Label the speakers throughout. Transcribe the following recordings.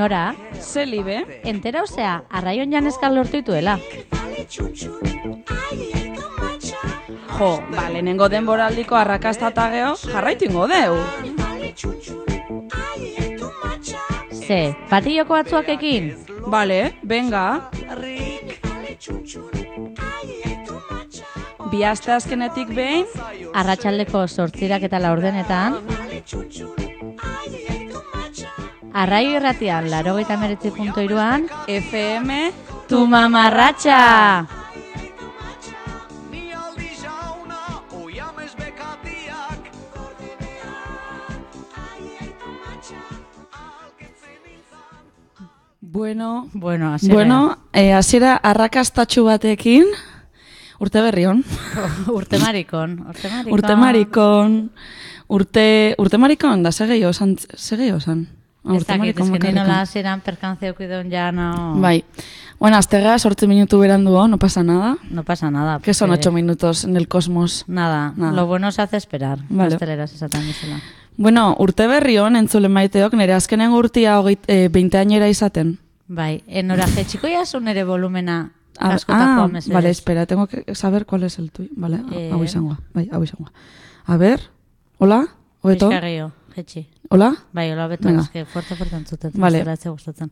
Speaker 1: Nora,
Speaker 2: Zelibe,
Speaker 1: entera osea, arraion janezkal lortu dituela.
Speaker 2: jo, ba, lehenengo denboraldiko arrakasta eta geho, jarraitu ingo deu.
Speaker 1: Ze, patilloko batzuak ekin?
Speaker 2: Bale, venga. Bi aste azkenetik behin,
Speaker 1: Arratxaldeko sortzirak eta laurdenetan. Arraio irratian, laro gaita meretzi punto iruan.
Speaker 2: FM,
Speaker 1: Tu mamarratxa!
Speaker 3: Ni aldi jauna, oiamez bekatiak
Speaker 2: bueno,
Speaker 1: Bueno, así
Speaker 2: bueno, eh, hasiera arrakastatxu batekin, urte berri hon,
Speaker 1: urte marikon, urte marikon.
Speaker 2: urte marikon, urte, urte marikon, da segei osan, segei osan. Ah,
Speaker 1: Ez dakit, ez que ni
Speaker 2: bakarrik.
Speaker 1: nola zeran perkantzia eukidon ja no...
Speaker 2: Bai, bueno, aztega sortzi minutu berandu, no pasa nada.
Speaker 1: No pasa nada.
Speaker 2: Que son ocho minutos en el cosmos.
Speaker 1: Nada,
Speaker 2: Nada.
Speaker 1: lo bueno se hace esperar.
Speaker 2: Vale.
Speaker 1: Gazteleraz esaten dizela.
Speaker 2: Bueno, urte berri hon, entzulen maiteok, nire azkenen urtia hogeit, e, 20 ainera izaten.
Speaker 1: Bai, enora jetxiko jasun ere volumena
Speaker 2: A-
Speaker 1: askotako
Speaker 2: ah, vale, espera, tengo que saber cuál es el tuyo. Vale,
Speaker 1: Eh.
Speaker 2: hau izangoa. Bai, hau izangoa. A ver, hola, hobeto?
Speaker 1: Gehiago, jetxi.
Speaker 2: Hola?
Speaker 1: Bai, hola beto, eske fuerte fuerte entzuten.
Speaker 2: Vale.
Speaker 1: Ez gustatzen.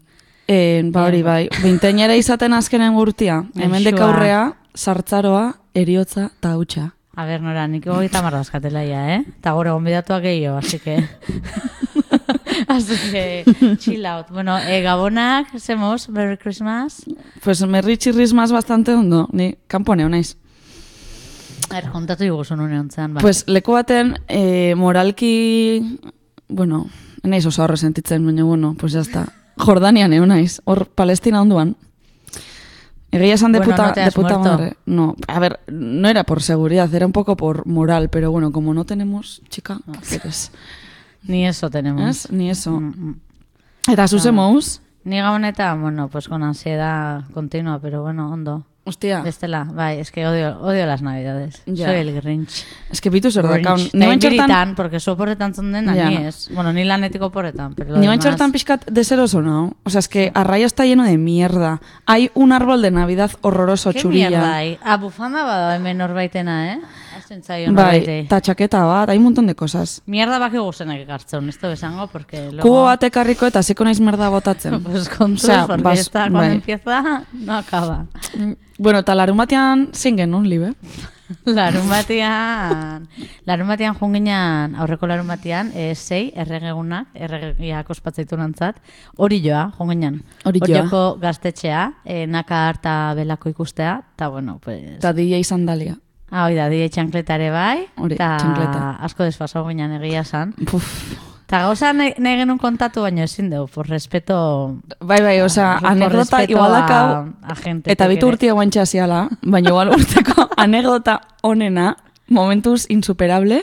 Speaker 2: Eh, ba hori, bai, 20 ainera izaten azkenen urtia. Hemen aurrea, sartzaroa, eriotza eta hautsa.
Speaker 1: A ber, nora, nik hogeita marra askatela eh? Eta gore, gonbidatuak gehiago, así que... así que, chill out. Bueno, eh, gabonak, semos, Merry Christmas.
Speaker 2: Pues merri txirrismaz bastante ondo, ni kanponeo naiz.
Speaker 1: A ver, kontatu iguzun une ontzean, ba.
Speaker 2: Pues leku baten, eh, moralki, bueno, naiz oso horre sentitzen, baina bueno, pues ya está. Jordanian egon naiz, hor Palestina onduan. Egia esan de
Speaker 1: Bueno,
Speaker 2: puta,
Speaker 1: no te
Speaker 2: de
Speaker 1: has
Speaker 2: puta
Speaker 1: muerto.
Speaker 2: madre. No, a ver, no era por seguridad, era un poco por moral, pero bueno, como no tenemos, chica, ¿qué quieres?
Speaker 1: Ni eso tenemos.
Speaker 2: ¿Ez? Ni eso.
Speaker 1: Mm, mm.
Speaker 2: Eta zuzemous,
Speaker 1: Ni gabonetan, bueno, pues con ansiedad continua, pero bueno, ondo.
Speaker 2: Hostia,
Speaker 1: Bestela, bai, es que odio, odio las navidades.
Speaker 2: Ya.
Speaker 1: Soy el Grinch.
Speaker 2: es que bitu zer dakaun.
Speaker 1: Grinch.
Speaker 2: Ni bentsortan,
Speaker 1: inbiritan, porque zu oporretan zonden,
Speaker 2: Ya.
Speaker 1: ni ez. Bueno, ni lanetik oporretan, pero lo
Speaker 2: ni
Speaker 1: demás...
Speaker 2: bentsortan pixkat deseroso, ¿no? O sea, es que Arraio está lleno de mierda. Hay un árbol de Navidad horroroso,
Speaker 1: Ke
Speaker 2: txurilla.
Speaker 1: mierda hai? Ah, bufanda bada hemen norbaitena, eh? Azten zaio
Speaker 2: Bai, eta txaketa bat, hay un montón de cosas.
Speaker 1: Mierda baki guzenak ekartzen, esto besango, porque luego...
Speaker 2: Kubo bat ekarriko eta hasiko naiz merda botatzen.
Speaker 1: Pues kontuz,
Speaker 2: Osea,
Speaker 1: porque
Speaker 2: bas-
Speaker 1: esta cuando
Speaker 2: bai.
Speaker 1: empieza, no acaba.
Speaker 2: Mm, bueno, eta larun batean zein genuen, libe?
Speaker 1: Larun batean, larun batean junginan, aurreko larun batean, e, sei, erregegunak, erregeak ospatzaitu nantzat, hori joa, junginan.
Speaker 2: Hori joa.
Speaker 1: Horioko gaztetxea, e, naka harta belako ikustea, eta bueno, pues...
Speaker 2: Eta DJ sandalia.
Speaker 1: Ah, hoi da, die txankletare bai,
Speaker 2: Hori,
Speaker 1: eta
Speaker 2: txankleta.
Speaker 1: asko desfasau ginen egia san.
Speaker 2: Puf.
Speaker 1: Eta gauza nahi, genuen kontatu, baina ezin dugu, por respeto...
Speaker 2: Bai, bai,
Speaker 1: por
Speaker 2: anekdota
Speaker 1: respeto
Speaker 2: igual
Speaker 1: a-
Speaker 2: dakau,
Speaker 1: a gente
Speaker 2: eta bitu urtia guantxa ziala, baina igual urteko anekdota onena, momentuz insuperable,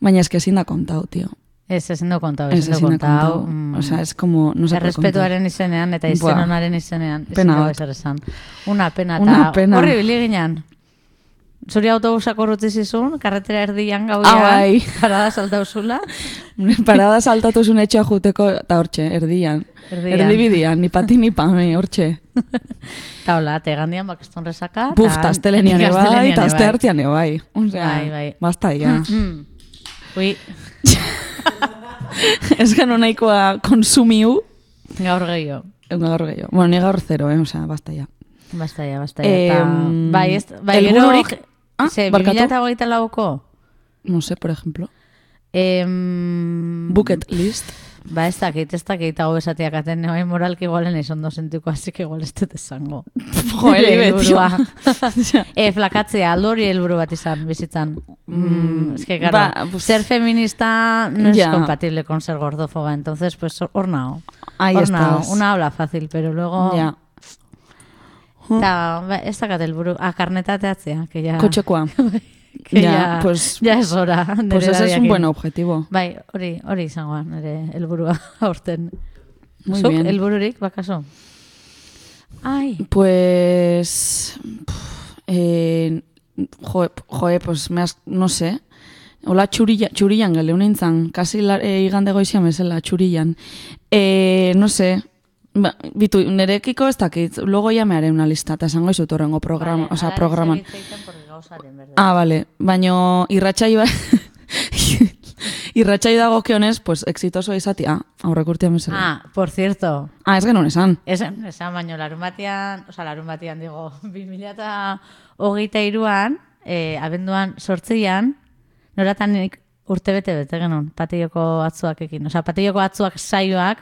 Speaker 2: baina eske ezin da kontau, tio.
Speaker 1: Ez, ezin dugu kontau,
Speaker 2: Ez
Speaker 1: ezin
Speaker 2: da
Speaker 1: kontau. mm.
Speaker 2: Osea, es como, no se.
Speaker 1: Errespetuaren izenean eta izen onaren izenean.
Speaker 2: Pena bat.
Speaker 1: Una pena.
Speaker 2: Una
Speaker 1: eta
Speaker 2: pena.
Speaker 1: Horri bili ginen. Zuri autobusak urrutzi zizun, karretera erdian gauean,
Speaker 2: Ah, bai.
Speaker 1: parada saltauzula.
Speaker 2: Parada saltatu zuen etxea juteko, eta hortxe, erdian.
Speaker 1: Erdian.
Speaker 2: Erdibidian, ni pati ni pame, hortxe.
Speaker 1: Eta hola, te gandian bakeston resaka.
Speaker 2: Buf, eta astelenian bai,
Speaker 1: astelenian
Speaker 2: eta
Speaker 1: bai.
Speaker 2: Osea,
Speaker 1: Bai, bai.
Speaker 2: Basta, ja.
Speaker 1: Mm. Ui,
Speaker 2: Ez gano nahikoa konsumiu,
Speaker 1: gaur gehiago.
Speaker 2: gaur gehiago. Bueno, ni gaur zero, eh? Osea, basta, ja.
Speaker 1: Basta ya, basta ya. Eta,
Speaker 2: Em,
Speaker 1: bai, ez, bai, gero,
Speaker 2: helbururik- Ah,
Speaker 1: ze,
Speaker 2: barkatu.
Speaker 1: 2008 lauko,
Speaker 2: No sé, por ejemplo.
Speaker 1: em,
Speaker 2: Bucket list.
Speaker 1: Ba, ez dakit, ez dakit hau esatiak aten, bai moralki igualen ez ondo sentiko, así que igual ez dut esango.
Speaker 2: Jo, elibe, tio.
Speaker 1: Helburua. e, flakatzea, aldo hori helburu bat izan, bizitzan. Mm, es que, claro,
Speaker 2: ba,
Speaker 1: ser feminista no es compatible con ser gordofoba, entonces, pues, hor nao.
Speaker 2: Ahí estás.
Speaker 1: Una habla fácil, pero luego...
Speaker 2: Ja.
Speaker 1: Ta, ba, ez dakat helburu, ah, karnetateatzea, que ya...
Speaker 2: Kotxekoa.
Speaker 1: que
Speaker 2: Ya,
Speaker 1: ya,
Speaker 2: pues-
Speaker 1: ya es hora.
Speaker 2: Pues ese es un buen objetivo.
Speaker 1: Bai, hori, hori izangoa, nire helburua aurten.
Speaker 2: Muy
Speaker 1: Zuk
Speaker 2: bien.
Speaker 1: helbururik, bakaso? Ai,
Speaker 2: Pues... pf, Eh, joe, joe, pues me has, no sé. Hola txurilla, txurillan gale nintzen, kasi la, e, igande goizia mesela, txurillan. E, no sé, ba, bitu, nerekiko ez dakit, logo ja meare una lista, eta esango izut horrengo programa,
Speaker 1: Vale, ahora
Speaker 2: programan. Ah, vale, baino irratsaio irratsaio dago kionez, pues exitoso izatia, aurrek urtean bezala.
Speaker 1: Ah, por cierto,
Speaker 2: Ah, ez genuen esan.
Speaker 1: Esan, esan baino larun batean, oza, larun batean digo, 2000 eta hogeita iruan, eh, abenduan sortzian, noratan urte bete bete genuen, patilloko atzuakekin. Osa, patilloko atzuak saioak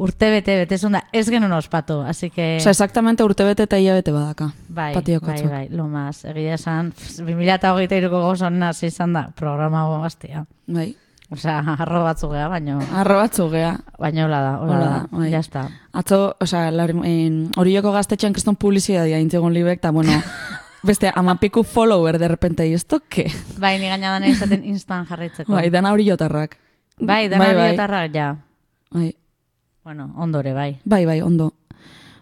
Speaker 1: urte bete bete da, ez genuen ospatu, así que...
Speaker 2: Osa, exactamente urtebete eta hilabete badaka.
Speaker 1: Bai, bai, bai, lo más. Egia esan, 2000 eta hogeita iruko gozon hasi izan da, programa gaztia.
Speaker 2: Bai.
Speaker 1: Osea, arro batzu gea, baino,
Speaker 2: Arro batzu gea.
Speaker 1: baino hola da, hola
Speaker 2: Hola
Speaker 1: da,
Speaker 2: da, bai.
Speaker 1: ya está.
Speaker 2: Atzo, en, horioko gaztetxean kriston publizitatea intzegon libek, eta bueno, beste amapiku follower de repente, y esto qué?
Speaker 1: Bai, ni gaina dana izaten instant jarraitzeko.
Speaker 2: Bai, dana hori jotarrak.
Speaker 1: Bai, dana
Speaker 2: bai,
Speaker 1: bai,
Speaker 2: bai.
Speaker 1: biotarra, ja.
Speaker 2: Bai,
Speaker 1: Bueno, ondore, bai.
Speaker 2: bai, bai, ondo.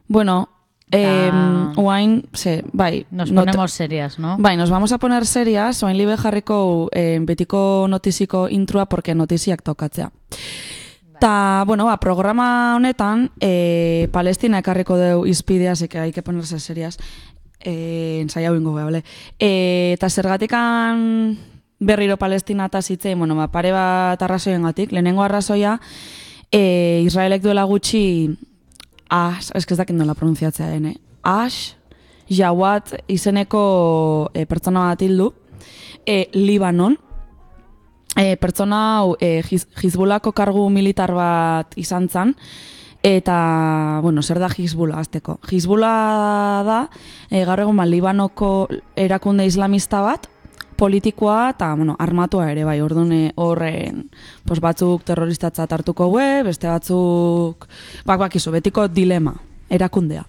Speaker 2: Bueno, eh, oain, ze, bai.
Speaker 1: Nos
Speaker 2: not-
Speaker 1: ponemos serias, ¿no?
Speaker 2: Bai, nos vamos a poner serias, oain libe jarriko eh, betiko notiziko intrua, porque notiziak tokatzea. Ta, bueno, ba, programa honetan, eh, Palestina ekarriko deu izpidea, así que hay que ponerse serias. Eh, ensaiau ingo gea, bale. Eh, eta zergatikan berriro Palestina eta zitzei, bueno, ba, pare bat arrazoien gatik. Lehenengo arrazoia, eh, Israelek duela gutxi, Ash, ez que ez dakit nola pronuntziatzea den, eh? Ash, Jawat izeneko eh, pertsona bat hildu, eh, Libanon, e, pertsona hau e, Hizbulako kargu militar bat izan zan, eta, bueno, zer da Hizbula azteko? Hizbula da, e, gaur egun ba, Libanoko erakunde islamista bat, politikoa eta bueno, armatua ere bai, orduan eh, horren pues batzuk terroristatzat hartuko gue, beste batzuk bak bakizu, betiko dilema, erakundea.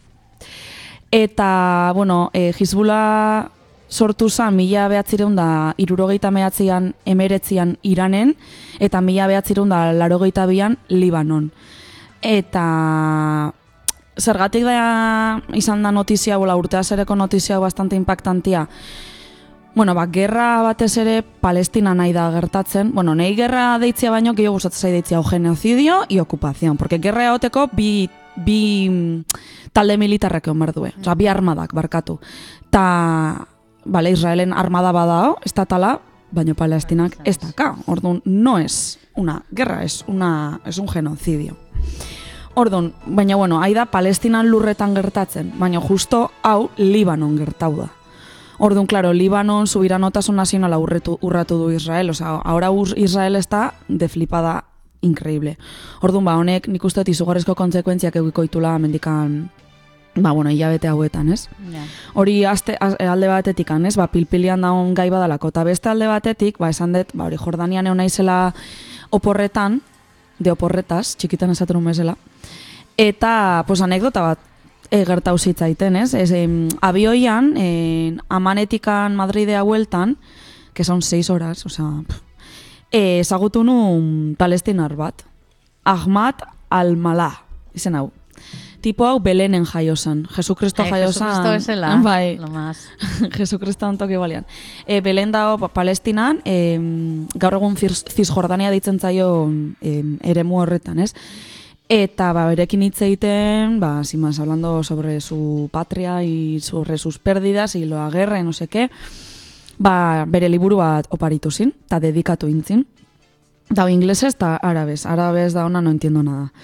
Speaker 2: Eta, bueno, e, Hizbula sortu zen mila behatzireun da irurogeita mehatzean emeretzian Iranen, eta mila behatzireun da larogeita bian Libanon. Eta zergatik da izan da notizia, bola urtea zereko notizia bastante impactantia, Bueno, ba, gerra batez ere Palestina nahi da gertatzen. Bueno, nahi gerra deitzia baino, gehiago gustatzen zai deitzia genocidio y ocupación. Porque gerra egoteko bi, bi mm, talde militarrak egon behar due. Osa, bi armadak barkatu. Ta, bale, Israelen armada badao, estatala, baino Palestinak ez daka. Orduan, no es una guerra, es, una, es un genocidio. Orduan, baina bueno, hai da Palestinan lurretan gertatzen, baina justo hau Libanon gertau da. Orduan, claro, Libanon subiranotasun nazionala urretu, urratu du Israel, osea, ahora Israel está de flipada increíble. Orduan, ba, honek nik uste dut izugarrizko kontsekuentziak eukiko itula mendikan, ba, bueno, hilabete hauetan, ez?
Speaker 1: Ja.
Speaker 2: Hori aste, az- alde batetik, ez? Ba, pilpilian daun gai badalako. Eta beste alde batetik, ba, esan dut, ba, hori Jordanian egon naizela oporretan, de oporretaz, txikitan esaten bezala. Eta, pues, anekdota bat e, gertau zitzaiten, ez? ez em, abioian, e, amanetikan Madridea hueltan, que son 6 horas, o sea, e, ezagutu nun palestinar bat. Ahmad al-Malah, izen hau. Tipo hau Belenen jaio zen. Jesukristo
Speaker 1: Ai,
Speaker 2: jaio zen.
Speaker 1: Jesucristo bezala,
Speaker 2: Bai.
Speaker 1: lo más.
Speaker 2: Jesucristo toki balian. E, Belen dago pa- Palestinan, e, gaur egun Cis- Cisjordania ditzen zaio e, eremu horretan, ez? Eta ba, berekin hitz egiten, ba, sin más, hablando sobre su patria y sobre sus pérdidas y la guerra no sé qué, ba, bere liburu bat oparitu zin, eta dedikatu intzin. Da, inglesez eta arabez. Arabez da ona no entiendo nada.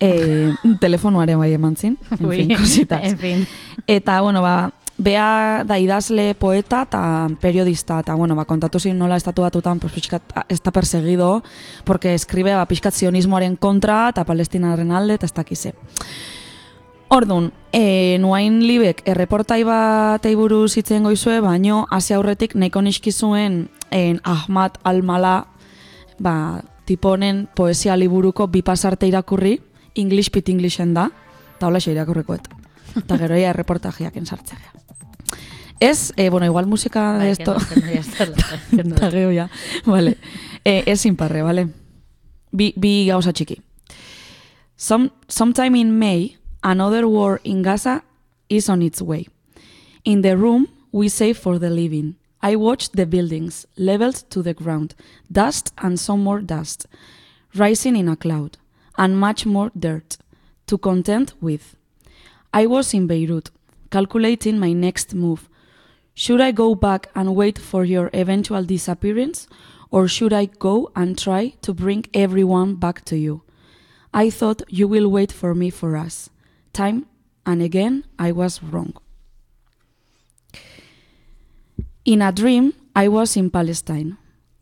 Speaker 2: E, telefonuaren bai eman zin. En fin, cositas.
Speaker 1: en fin.
Speaker 2: Eta, bueno, ba, bea da idazle poeta eta periodista, eta, bueno, ba, kontatu zin nola estatu batutan, pues, pixkat, está perseguido, porque escribe, ba, pixkat zionismoaren kontra, eta palestinaren alde, eta ez dakize. Ordun, e, nuain libek erreportai bat buruz hitzen goizue, baino hasi aurretik nahiko niski zuen en Ahmad Almala ba, tipo honen poesia liburuko bi pasarte irakurri, English pit Englishen da, eta hola irakurrikoet. Eta gero ia erreportajeak ensartzea. Ez, eh, bueno, igual musika de
Speaker 1: Bai,
Speaker 2: esto...
Speaker 1: ya está, kendu.
Speaker 2: Eta gero ja, vale. Eh, ez inparre, vale. Bi, bi gauza txiki. Some, sometime in May, another war in Gaza is on its way. In the room we save for the living. I watched the buildings, leveled to the ground, dust and some more dust, rising in a cloud, and much more dirt, to contend with. I was in Beirut, calculating my next move. Should I go back and wait for your eventual disappearance, or should I go and try to bring everyone back to you? I thought you will wait for me for us. Time and again I was wrong. In a dream, I was in Palestine.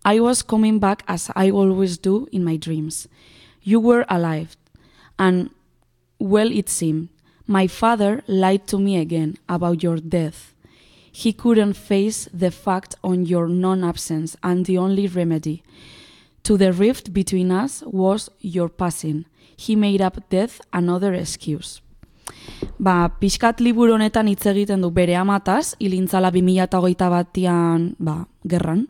Speaker 2: I was coming back as I always do in my dreams. You were alive, and well, it seemed. My father lied to me again about your death. He couldn't face the fact on your non absence, and the only remedy to the rift between us was your passing. He made up death another excuse. Ba, pixkat liburu honetan hitz egiten du bere amataz, ilintzala 2008 batian, ba, gerran.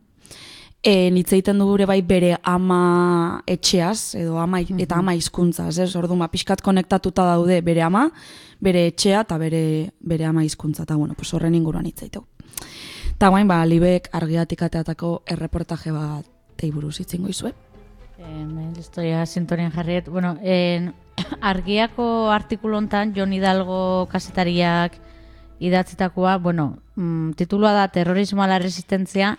Speaker 2: E, hitz egiten du gure bai bere ama etxeaz, edo ama, eta ama hizkuntzaz, ez? Orduan, ba, pixkat konektatuta daude bere ama, bere etxea eta bere, bere ama hizkuntza. Eta, bueno, pues horren inguruan hitz egiteu. Eta guain, ba, libek argiatik ateatako erreportaje bat teiburuz itzingo izue.
Speaker 1: Eh, historia sintonian jarriet. Bueno, en, argiako artikulu hontan Jon Hidalgo kasetariak idatzitakoa, bueno, mm, titulua da Terrorismo a la resistencia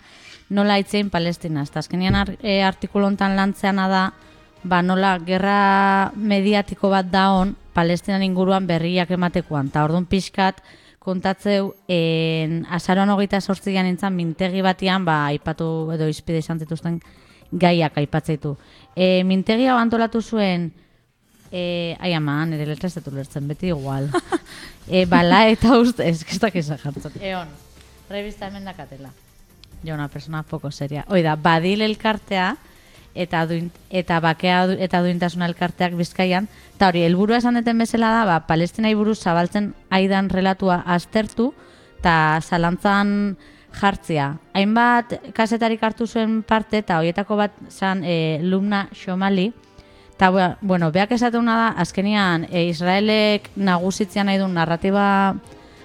Speaker 1: nola itzein Palestina. Eta azkenian ar, e, artikulu hontan lantzeana da, ba, nola gerra mediatiko bat da on Palestinan inguruan berriak ematekoan. Ta orduan pixkat kontatzeu en, azaroan hogeita sortzian nintzen mintegi batian, ba, aipatu edo izpide izan zituzten gaiak aipatzeitu. E, mintegi hau antolatu zuen, e, ai ama, nire letra ez dut ulertzen, beti igual. e, bala eta uste, ez kestak izan jartzen. Eon, revista hemen dakatela. Jo, una persona poco seria. Oida, badil elkartea, eta duin, eta bakea eta duintasuna elkarteak bizkaian, eta hori, helburua esan deten bezala da, ba, palestinai buruz zabaltzen aidan relatua aztertu, eta zalantzan jartzea. Hainbat kasetarik hartu zuen parte, eta horietako bat zan e, Lumna Xomali, eta bueno, beak esatuna da, azkenian e, Israelek nagusitzea nahi du narratiba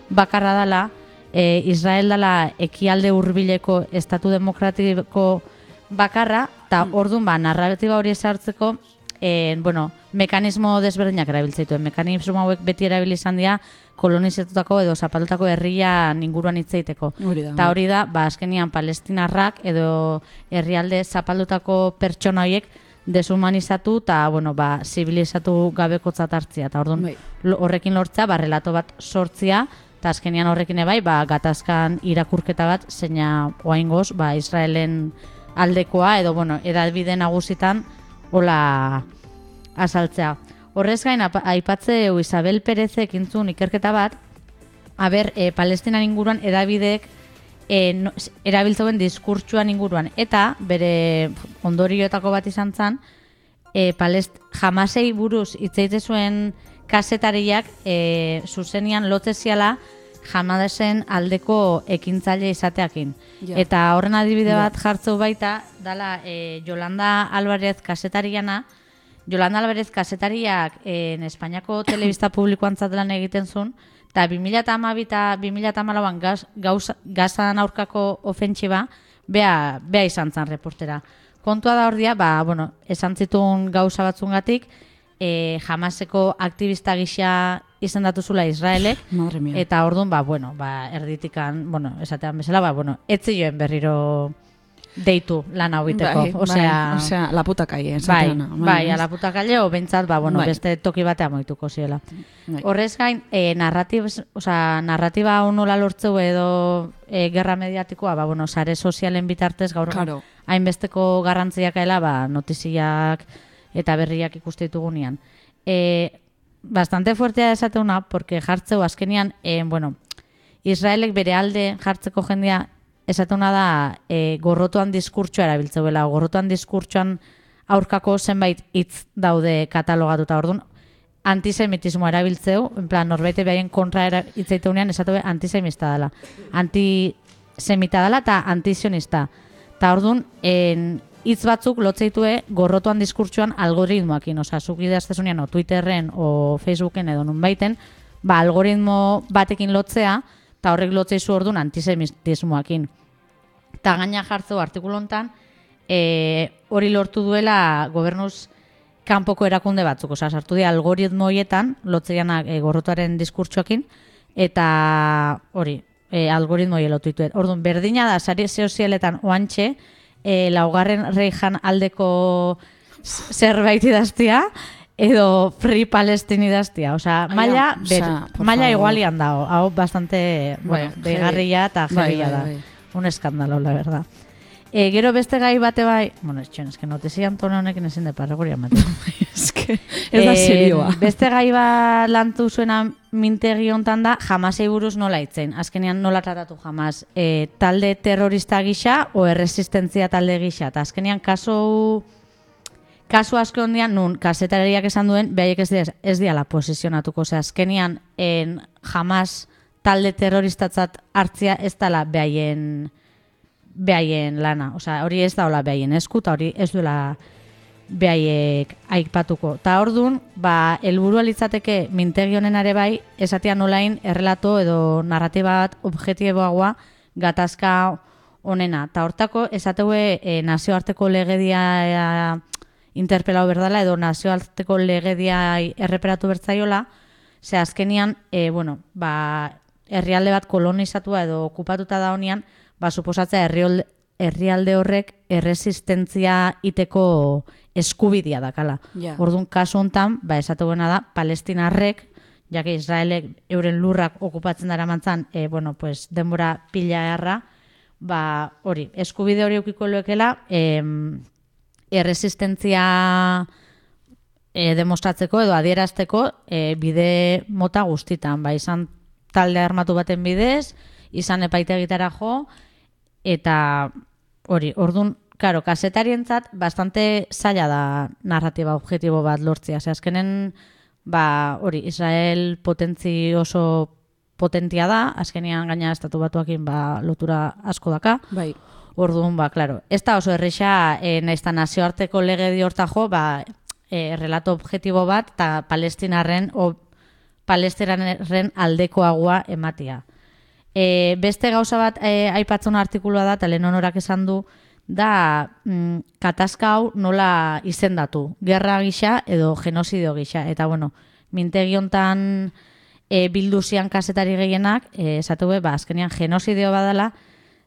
Speaker 1: bakarra dela, e, Israel dela ekialde hurbileko estatu demokratiko bakarra, eta orduan ba, narratiba hori esartzeko, e, bueno, mekanismo desberdinak erabiltzaituen. Mekanismo hauek beti erabili izan dira kolonizatutako edo zapalutako herria inguruan hitzeiteko.
Speaker 2: Hori da.
Speaker 1: Eta hori da, ba, azkenian palestinarrak edo herrialde zapaldutako pertsona horiek deshumanizatu eta, bueno, ba, zibilizatu gabekotzat hartzia. Eta orduan,
Speaker 2: Bai.
Speaker 1: horrekin lortzea, ba, relato bat sortzia, eta azkenian horrekin ebai, ba, gatazkan irakurketa bat, zeina oaingoz, ba, Israelen aldekoa, edo, bueno, edabide nagusitan, hola azaltzea. Horrez gain, aipatzeu Isabel Perezek intzun ikerketa bat, Aber, e, Palestinan inguruan edabideek e, no, s- erabiltzeuen diskurtsuan inguruan. Eta, bere ondorioetako bat izan zen, e, palest, jamasei buruz hitzeite zuen kasetariak e, zuzenian lotzeziala jamasen aldeko ekintzaile izateakin.
Speaker 2: Ja.
Speaker 1: Eta horren adibide bat jartzeu baita, dala e, Yolanda Alvarez kasetariana, Yolanda Alvarez kasetariak en Espainiako telebista publikoan lan egiten zuen, eta 2012 eta 2014an gaz, gauz, gazan aurkako ofentsiba, bea, bea izan zen reportera. Kontua da hor dia, ba, bueno, esan zituen gauza batzungatik, e, jamaseko aktivista gisa izendatu zula Israelek. Eta orduan, ba, bueno, ba, erditikan, bueno, esatean bezala, ba, bueno, etzi joen berriro deitu lan hau biteko.
Speaker 2: bai,
Speaker 1: osea,
Speaker 2: bai, osea, la puta calle,
Speaker 1: bai, bai, ala puta kalle, o bentsat, ba, bueno,
Speaker 2: Bai.
Speaker 1: beste toki batean moituko ziela.
Speaker 2: Bai.
Speaker 1: Horrez gain, e, narratib, osea, narratiba hau nola lortzeu edo e, gerra mediatikoa, ba, bueno, sare sozialen bitartez gaur
Speaker 2: Claro.
Speaker 1: hainbesteko garrantziak ela, ba, notiziak eta berriak ikuste ditugunean. E, bastante fuertea esateuna, porque jartzeu azkenian, e, bueno, Israelek bere alde jartzeko jendea esatuna da e, gorrotuan diskurtsoa erabiltzeuela, gorrotuan diskurtsoan aurkako zenbait hitz daude katalogatuta. Orduan, antisemitismoa erabiltzeu, en plan, norbaite behaien kontra era, hitzaiteunean esatu antisemista dela. Antisemita dela eta antizionista. Eta orduan, en, hitz batzuk lotzeitue gorrotuan diskurtsoan algoritmoakin, oza, zuk idaztezunean o Twitterren o Facebooken edo nunbaiten, ba, algoritmo batekin lotzea, eta horrek lotzeizu orduan antisemitismoakin. Eta gaina jartzeu artikulu hontan, e, hori lortu duela gobernuz kanpoko erakunde batzuk, osea, sartu dira algoritmo hoietan, lotzeianak e, gorrotuaren diskurtsoekin, eta hori, e, algoritmo hori lotu. Orduan, berdina da, sari sozialetan oantxe, e, laugarren reijan aldeko zerbait idaztia, edo Free Palestine idaztia. Osea,
Speaker 2: Ai,
Speaker 1: maila, ber, maila igualian dago. Hau bastante, bueno,
Speaker 2: Bai,
Speaker 1: deigarria eta
Speaker 2: Bai,
Speaker 1: jebila
Speaker 2: bai,
Speaker 1: da.
Speaker 2: bai.
Speaker 1: Un eskandalo, la verdad. E, gero beste gai bate bai, bueno, etxen, eske notizian tone honekin ezin de parreguria ematen.
Speaker 2: Eske, ez da
Speaker 1: Eh,
Speaker 2: serioa.
Speaker 1: Beste gai bat lantu zuena mintegi hontan da jamasei buruz nola itzen. Azkenean nola tratatu jamas. E, talde terrorista gisa o erresistentzia talde gisa. Eta azkenean kasu kasu asko ondian nun kasetariak esan duen behaiek ez dira, ez diala posizionatuko. Ze azkenean en, jamas talde terroristatzat hartzia ez dala behaien behaien lana. Osea, hori ez da hola behaien esku, eta hori ez duela behaiek aipatuko. Ta ordun, ba, helburua litzateke mintegi honen are bai, esatean nolain errelato edo narratiba bat objektiboagoa gatazka honena. Ta hortako esateue e, nazioarteko legedia e, interpelau berdala edo nazioarteko legedia erreperatu bertzaiola, ze azkenian, e, bueno, ba, herrialde bat kolonizatua edo okupatuta da honean, ba, suposatzea herrialde horrek erresistentzia iteko eskubidia dakala.
Speaker 2: Ja.
Speaker 1: Orduan, kasu hontan, ba, esatuena da, palestinarrek, jake Israelek euren lurrak okupatzen dara mantzan, e, bueno, pues, denbora pila erra, ba, hori, eskubide hori eukiko loekela, em, erresistentzia e, demostratzeko edo adierazteko e, bide mota guztitan, ba, izan talde armatu baten bidez, izan epaitegitara jo, eta hori, ordun Karo, kasetarientzat bastante zaila da narratiba objektibo bat lortzea. Ze azkenen, ba, hori, Israel potentzi oso potentia da, azkenean gaina estatu batuakin ba, lotura asko daka.
Speaker 2: Bai.
Speaker 1: Orduan, ba, claro, ez da oso erresa, e, nahiz eta nazioarteko lege horta jo, ba, e, relato objektibo bat, eta palestinarren, o palestinarren aldekoagoa ematia. E, beste gauza bat e, aipatzen artikulua da, eta lehen honorak esan du, da mm, katazka hau nola izendatu, gerra gisa edo genozidio gisa. Eta bueno, mintegi hontan e, bildu zian kasetari gehienak, e, esatu be, ba, azkenean genozidio badala,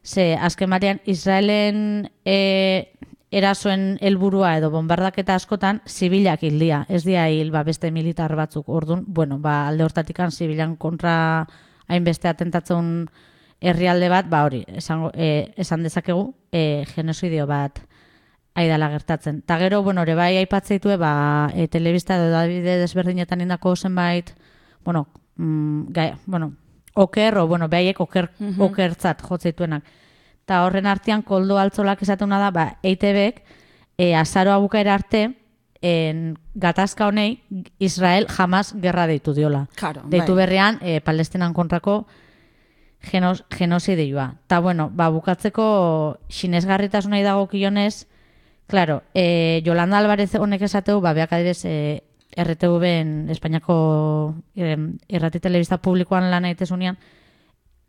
Speaker 1: ze azken batean Israelen e, erasoen helburua edo bombardaketa askotan zibilak hildia, ez dia hil ba, beste militar batzuk. Ordun, bueno, ba, alde hortatikan zibilan kontra hainbeste atentatzen herrialde bat, ba hori, esango, e, esan dezakegu, e, genozidio bat aidala gertatzen. Ta gero, bueno, ere bai aipatzeitue, ba, e, telebista edo Davide desberdinetan indako zenbait, bueno, mm, gai, bueno, oker, o, bueno, behaiek oker, okertzat jotzeituenak. Ta horren artean koldo altzolak esatuna da, ba, EITB-ek e, azaroa bukaera arte, en gatazka honei Israel jamás gerra deitu diola.
Speaker 2: Claro,
Speaker 1: deitu
Speaker 2: bai.
Speaker 1: berrean e, Palestinan kontrako genos, genozidioa. Ta bueno, ba, bukatzeko sinesgarritasunai dago kionez, claro, e, Yolanda Alvarez honek esateu, ba, beak adibes, e, RTV-en, Espainiako em, irrati telebista publikoan lan aitezunean,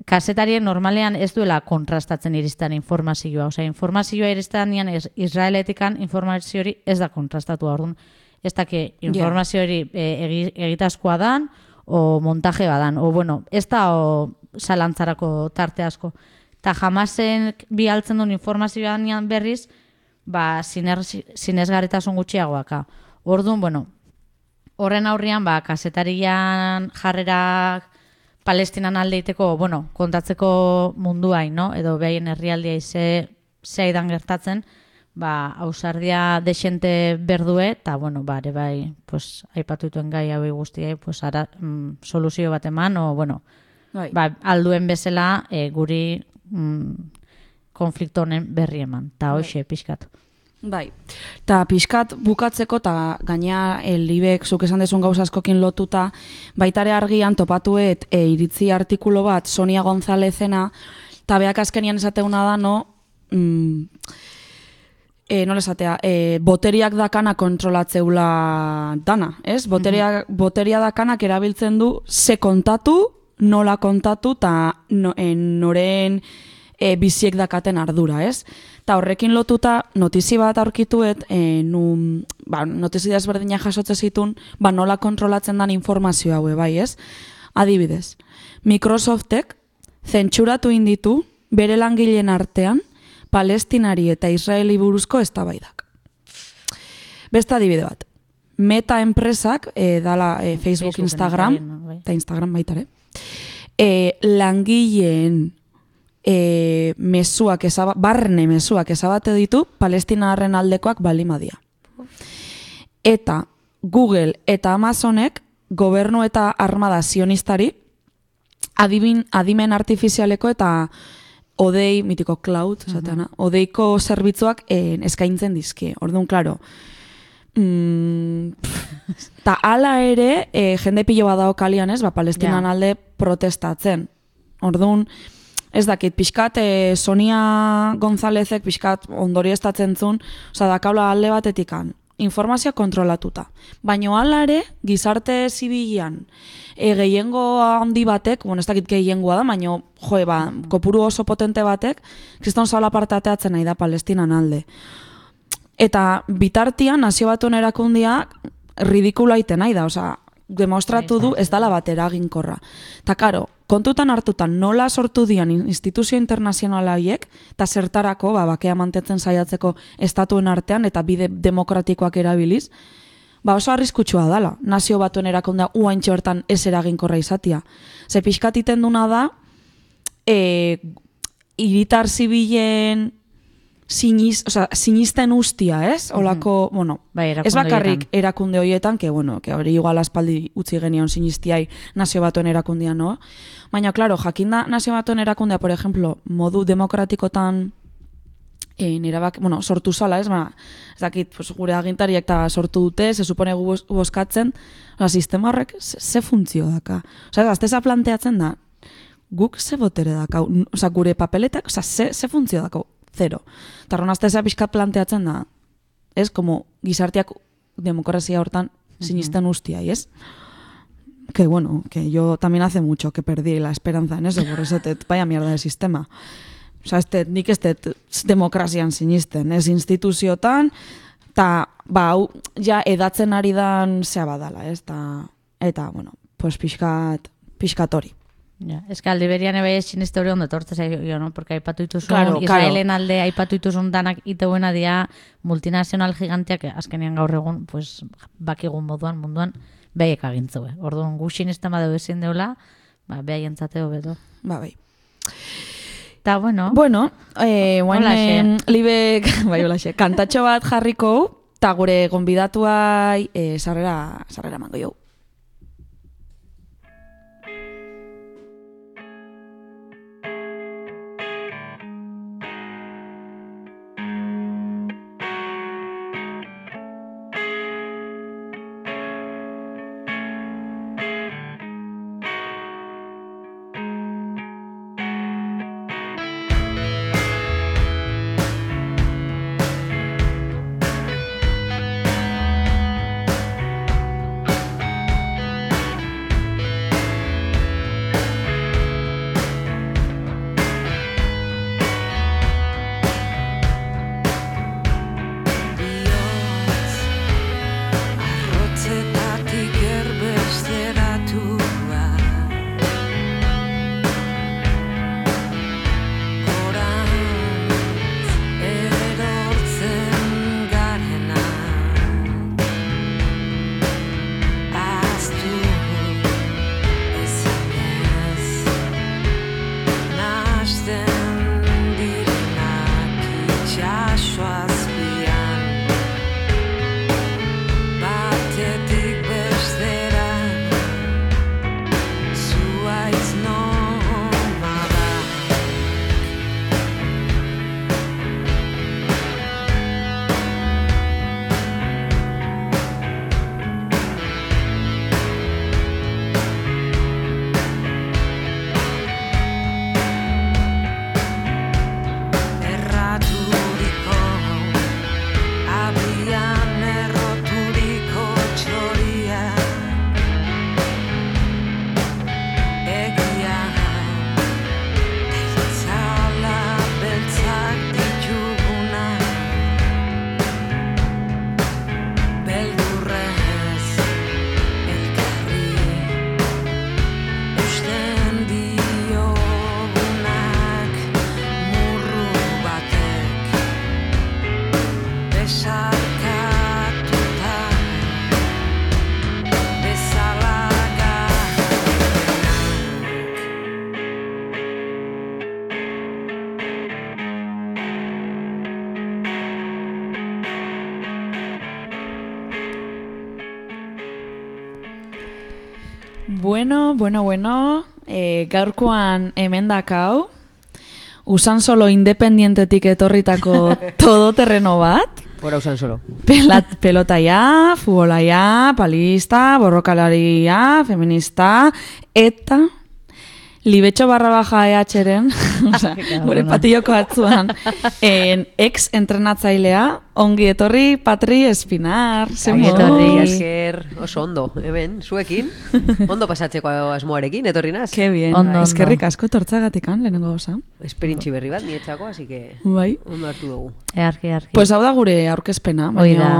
Speaker 1: kasetarien normalean ez duela kontrastatzen iristan informazioa. Osea, informazioa iristanean ez Israeletikan informazio hori ez da kontrastatua. Orduan, ez daki informazio hori e, egi- egitazkoa dan, o montaje badan, o bueno, ez da o, zalantzarako tarte asko. Ta jamasen bi altzen duen informazioan berriz, ba, sinesgarritasun gutxiagoaka. Orduan, bueno, horren aurrian, ba, kasetarian jarrerak Palestinan aldeiteko, bueno, kontatzeko munduain, no? Edo behaien herrialdia ize zeidan gertatzen, ba, ausardia desente berdue, eta, bueno, ba, ere bai, pues, aipatu dituen gai hauei guztiai, pues, ara, mm, soluzio bat eman, o, bueno,
Speaker 2: Bai.
Speaker 1: ba, alduen bezala e, guri mm, konflikto honen berri eman, eta hoxe, pixkat.
Speaker 2: Bai. Ta pixkat bukatzeko eta gaina elibek zuk esan dezun gauza askokin lotuta baitare argian topatuet e, iritzi artikulo bat Sonia Gonzalezena eta beak azkenian esateuna da no mm, e, nola esatea, e, boteriak dakana kontrolatzeula dana, ez? Boteria, boteria dakanak erabiltzen du ze kontatu, nola kontatu, eta no, e, noren e, biziek dakaten ardura, ez? Ta horrekin lotuta notizi bat aurkituet, e, nun, ba, notizi desberdina jasotze zitun, ba, nola kontrolatzen dan informazio haue, bai, ez? Adibidez, Microsoftek zentsuratu inditu bere langileen artean palestinari eta israeli buruzko eztabaidak. Beste adibide bat, Meta enpresak, e, dala e, Facebook,
Speaker 1: Facebook,
Speaker 2: Instagram,
Speaker 1: bai.
Speaker 2: eta Instagram baitare, e, langileen e, mezuak ezaba, barne mezuak ezabate ditu palestinarren aldekoak balimadia. Eta Google eta Amazonek gobernu eta armada sionistari adibin, adimen artifizialeko eta odei, mitiko cloud, esateana, odeiko zerbitzuak eh, eskaintzen dizkie. Orduan, klaro, mm, ta ala ere, eh, jende pilo badao kalian ez, ba, palestinan
Speaker 1: Ja.
Speaker 2: alde protestatzen. Orduan, ez dakit, pixkat, eh, Sonia Gonzálezek pixkat ondori estatzen zun, oza, dakaula alde batetikan, informazioa kontrolatuta. Baina hala ere, gizarte zibilian, e, gehiengo handi batek, bueno, ez dakit gehiengoa da, baina, joe, ba, kopuru oso potente batek, kriston zala parte ateatzen nahi da palestinan alde. Eta bitartian, nazio batuen erakundiak ridikula iten nahi da, osea, demostratu du ez dala bat eraginkorra. Ta karo, kontutan hartutan nola sortu dian instituzio internazionala haiek, eta zertarako, ba, bakea mantetzen saiatzeko estatuen artean, eta bide demokratikoak erabiliz, ba oso arriskutsua dala, nazio batuen erakundea uaintxe bertan ez eraginkorra izatia. Ze pixkat iten duna da, e, iritar zibilen siniz, o sea, sinisten ustia, ez? Olako, bueno,
Speaker 1: Bai,
Speaker 2: ez bakarrik
Speaker 1: horietan.
Speaker 2: erakunde horietan, que bueno, que hori igual aspaldi utzi genion sinistiai nazio batuen erakundia, no? Baina, claro, jakinda nazio batuen erakundea, por ejemplo, modu demokratikotan e, nera bak, bueno, sortu zala, ez, ba, ez dakit, pues, gure agintariak eta sortu dute, se supone gu bos- boskatzen, oza, sistema horrek ze, funtzio daka. Oza, azteza planteatzen da, guk ze botere dakau, N- oza, gure papeletak, oza, ze, ze funtzio dakau, zero. Eta horren azteza pixka planteatzen da, ez, como gizarteak demokrazia hortan sinisten ustiai, ez? Que bueno, que yo también hace mucho que perdí la esperanza en eso, por eso te, vaya mierda de sistema. Osa, ez dut, nik ez dut demokrazian sinisten, ez instituziotan, eta, ba, hau, ja, edatzen ari dan zea badala, ez, ta, eta, bueno, pues pixkat, pixkat hori.
Speaker 1: Ja, ez que aldi berian ebe siniste hori ondo etortze zaio, no? Porque aipatu dituzun,
Speaker 2: Claro,
Speaker 1: Israelen alde aipatu dituzun danak iteuena dia multinazional gigantiak azkenean gaur egun, pues, bakigun moduan, munduan, behaiek agintzeue. Orduan, gu sinisten badeu ezin deula, ba, behaientzate hobeto.
Speaker 2: Ba, bai.
Speaker 1: Ta, bueno,
Speaker 2: Bueno, eh, guainen libek, bai, holaxe, kantatxo bat jarriko, eta gure gonbidatuai eh, sarrera, sarrera mango jau. Bueno, bueno, bueno, e, gaurkoan hemen dakau, usan solo independientetik etorritako todoterreno bat,
Speaker 4: Por usan solo.
Speaker 2: Pelat, pelotaia, futbolaia, palista, borrokalaria, feminista, eta libetxo barra baja EH-ren, osea, gure patilloko atzuan, en, ex entrenatzailea, ongi etorri Patri Espinar. ze
Speaker 1: Ongi.
Speaker 4: Esker oso ondo, hemen, zuekin. Ondo pasatzeko asmoarekin, etorri naz.
Speaker 2: Ke bien,
Speaker 1: Ondo,
Speaker 2: eskerrik asko etortzagatikan, lehenengo goza.
Speaker 4: Esperintzi berri bat, nietzako, así que
Speaker 2: Bai.
Speaker 4: ondo hartu dugu.
Speaker 1: Earki, earki.
Speaker 2: Pues hau da gure aurkezpena, baina...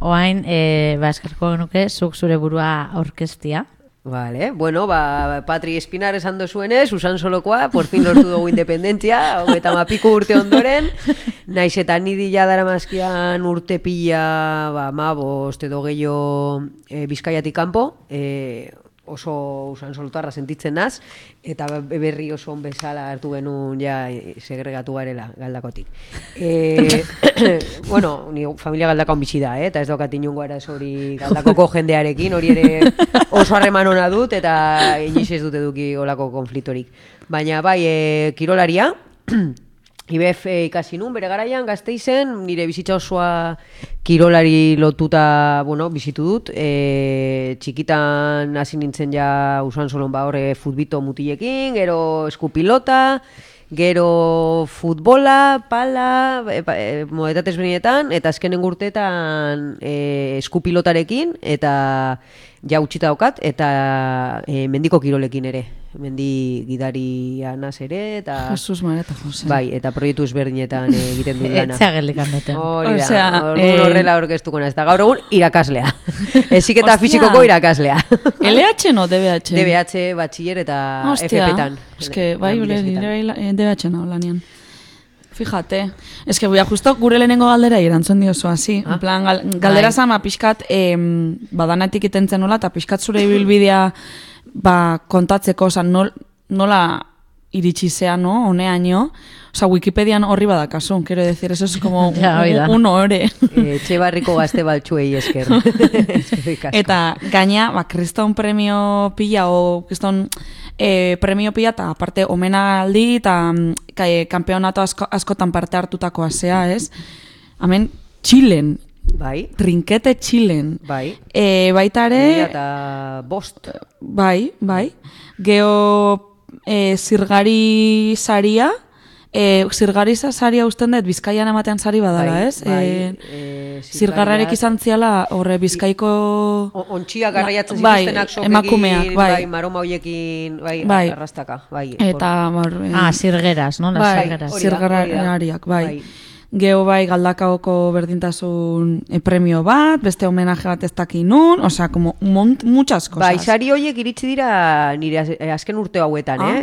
Speaker 1: Oain, e, ba, eskerko genuke, zuk zure burua orkestia.
Speaker 4: Vale, bueno, ba, Patri Espinar esan dozuenez, usan solokoa, por fin lortu dugu independentzia, hogeita mapiku urte ondoren, naiz eta nidi dara mazkian urte pila, ba, ma, bost edo gehiago e, bizkaiatik kanpo, e, oso usan solotarra sentitzen naz, eta berri oso on bezala hartu genuen ja segregatu garela galdakotik. E, bueno, ni familia galdakaon bizi da, eh? eta ez daukat inungo arazo hori galdakoko jendearekin, hori ere oso harreman ona dut, eta inoiz ez dut eduki olako konfliktorik. Baina bai, e, kirolaria, IBF ikasi nun, bere garaian, gazteizen, nire bizitza osoa kirolari lotuta, bueno, bizitu dut. E, txikitan hasi nintzen ja usan solon ba horre futbito mutilekin, gero eskupilota, gero futbola, pala, e, e, modetate ezberdinetan, eta azkenen urteetan e, eskupilotarekin, eta ja utxita daukat, eta e, mendiko kirolekin ere. Mendi gidaria naz ere, eta...
Speaker 2: Jesus Maria eta Jose.
Speaker 4: Bai, eta proiektu ezberdinetan egiten dut lana.
Speaker 1: Etxea geldik handuten.
Speaker 4: Hori da,
Speaker 2: Osea, eh,
Speaker 4: horrela aurkeztuko naiz. Eta gaur egun irakaslea. Eziketa
Speaker 2: Ostia.
Speaker 4: fisikoko irakaslea.
Speaker 2: LH no DBH?
Speaker 4: DBH, batxiller eta FP-tan.
Speaker 2: es que bai, ule, bai DBH no, lanian. Fíjate, es que buia justo gure lehenengo galdera erantzun diozu hasi.
Speaker 4: Ah.
Speaker 2: En plan, gal, galdera
Speaker 1: Bai.
Speaker 2: zama pixkat, em, badanatik itentzen nola, eta pixkat zure ibilbidea ba, kontatzeko, oza, nol, nola iritsi zea, no, honeaino. Osa, Wikipedian horri badakasun, quiero decir, eso es como
Speaker 1: Ja,
Speaker 2: un, un ore.
Speaker 4: Eh, Etxebarriko gazte baltsuei esker.
Speaker 2: Eta gaina, ba, kriston premio pila, o kriston eh, premio pila, eta aparte omenaldi, eta mm, eh, kanpeonato asko, askotan parte hartutakoa zea, ez? Hemen, Txilen,
Speaker 4: Bai,
Speaker 2: trinkete Txilen.
Speaker 4: bai.
Speaker 2: E, baita ere,
Speaker 4: eta bost.
Speaker 2: bai, bai, geho e, zirgari saria, e, zirgari sa- saria usten dut bizkaian ematean sari badala,
Speaker 4: Bai,
Speaker 2: ez?
Speaker 4: bai,
Speaker 2: e,
Speaker 4: eh,
Speaker 2: zirgarrarek izan ziala horre bizkaiko...
Speaker 4: O- Ontxiak garraiatzen
Speaker 2: Bai,
Speaker 4: zituztenak sokekin,
Speaker 2: emakumeak, bai.
Speaker 4: bai, maroma hoiekin, bai,
Speaker 2: Bai.
Speaker 4: arrastaka, bai.
Speaker 2: Eta, eh,
Speaker 1: Ah, zirgeras, no?
Speaker 2: Bai, zirgarrariak, bai.
Speaker 4: Bai.
Speaker 2: Geho bai galdakaoko berdintasun eh, premio bat, beste homenaje bat ez dakinun, osea, como mont, muchas cosas.
Speaker 4: Bai, sari horiek iritsi dira nire eh, azken urte hauetan,
Speaker 2: Ah.
Speaker 4: eh?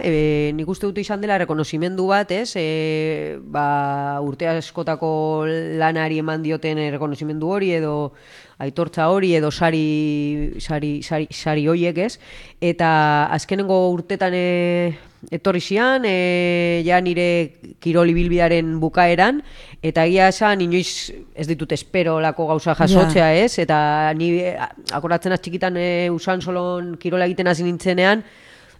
Speaker 4: E, nik uste dut izan dela rekonozimendu bat, ez? E, ba, urte askotako lanari eman dioten rekonozimendu hori edo aitortza hori edo sari, sari, sari, sari horiek, ez? Eta azkenengo urtetan e, etorri zian, e, ja nire kiroli bilbiaren bukaeran, eta egia esan, inoiz ez ditut espero lako gauza jasotzea, ez? Eta ni akoratzen az txikitan e, usan solon kirola egiten hasi nintzenean,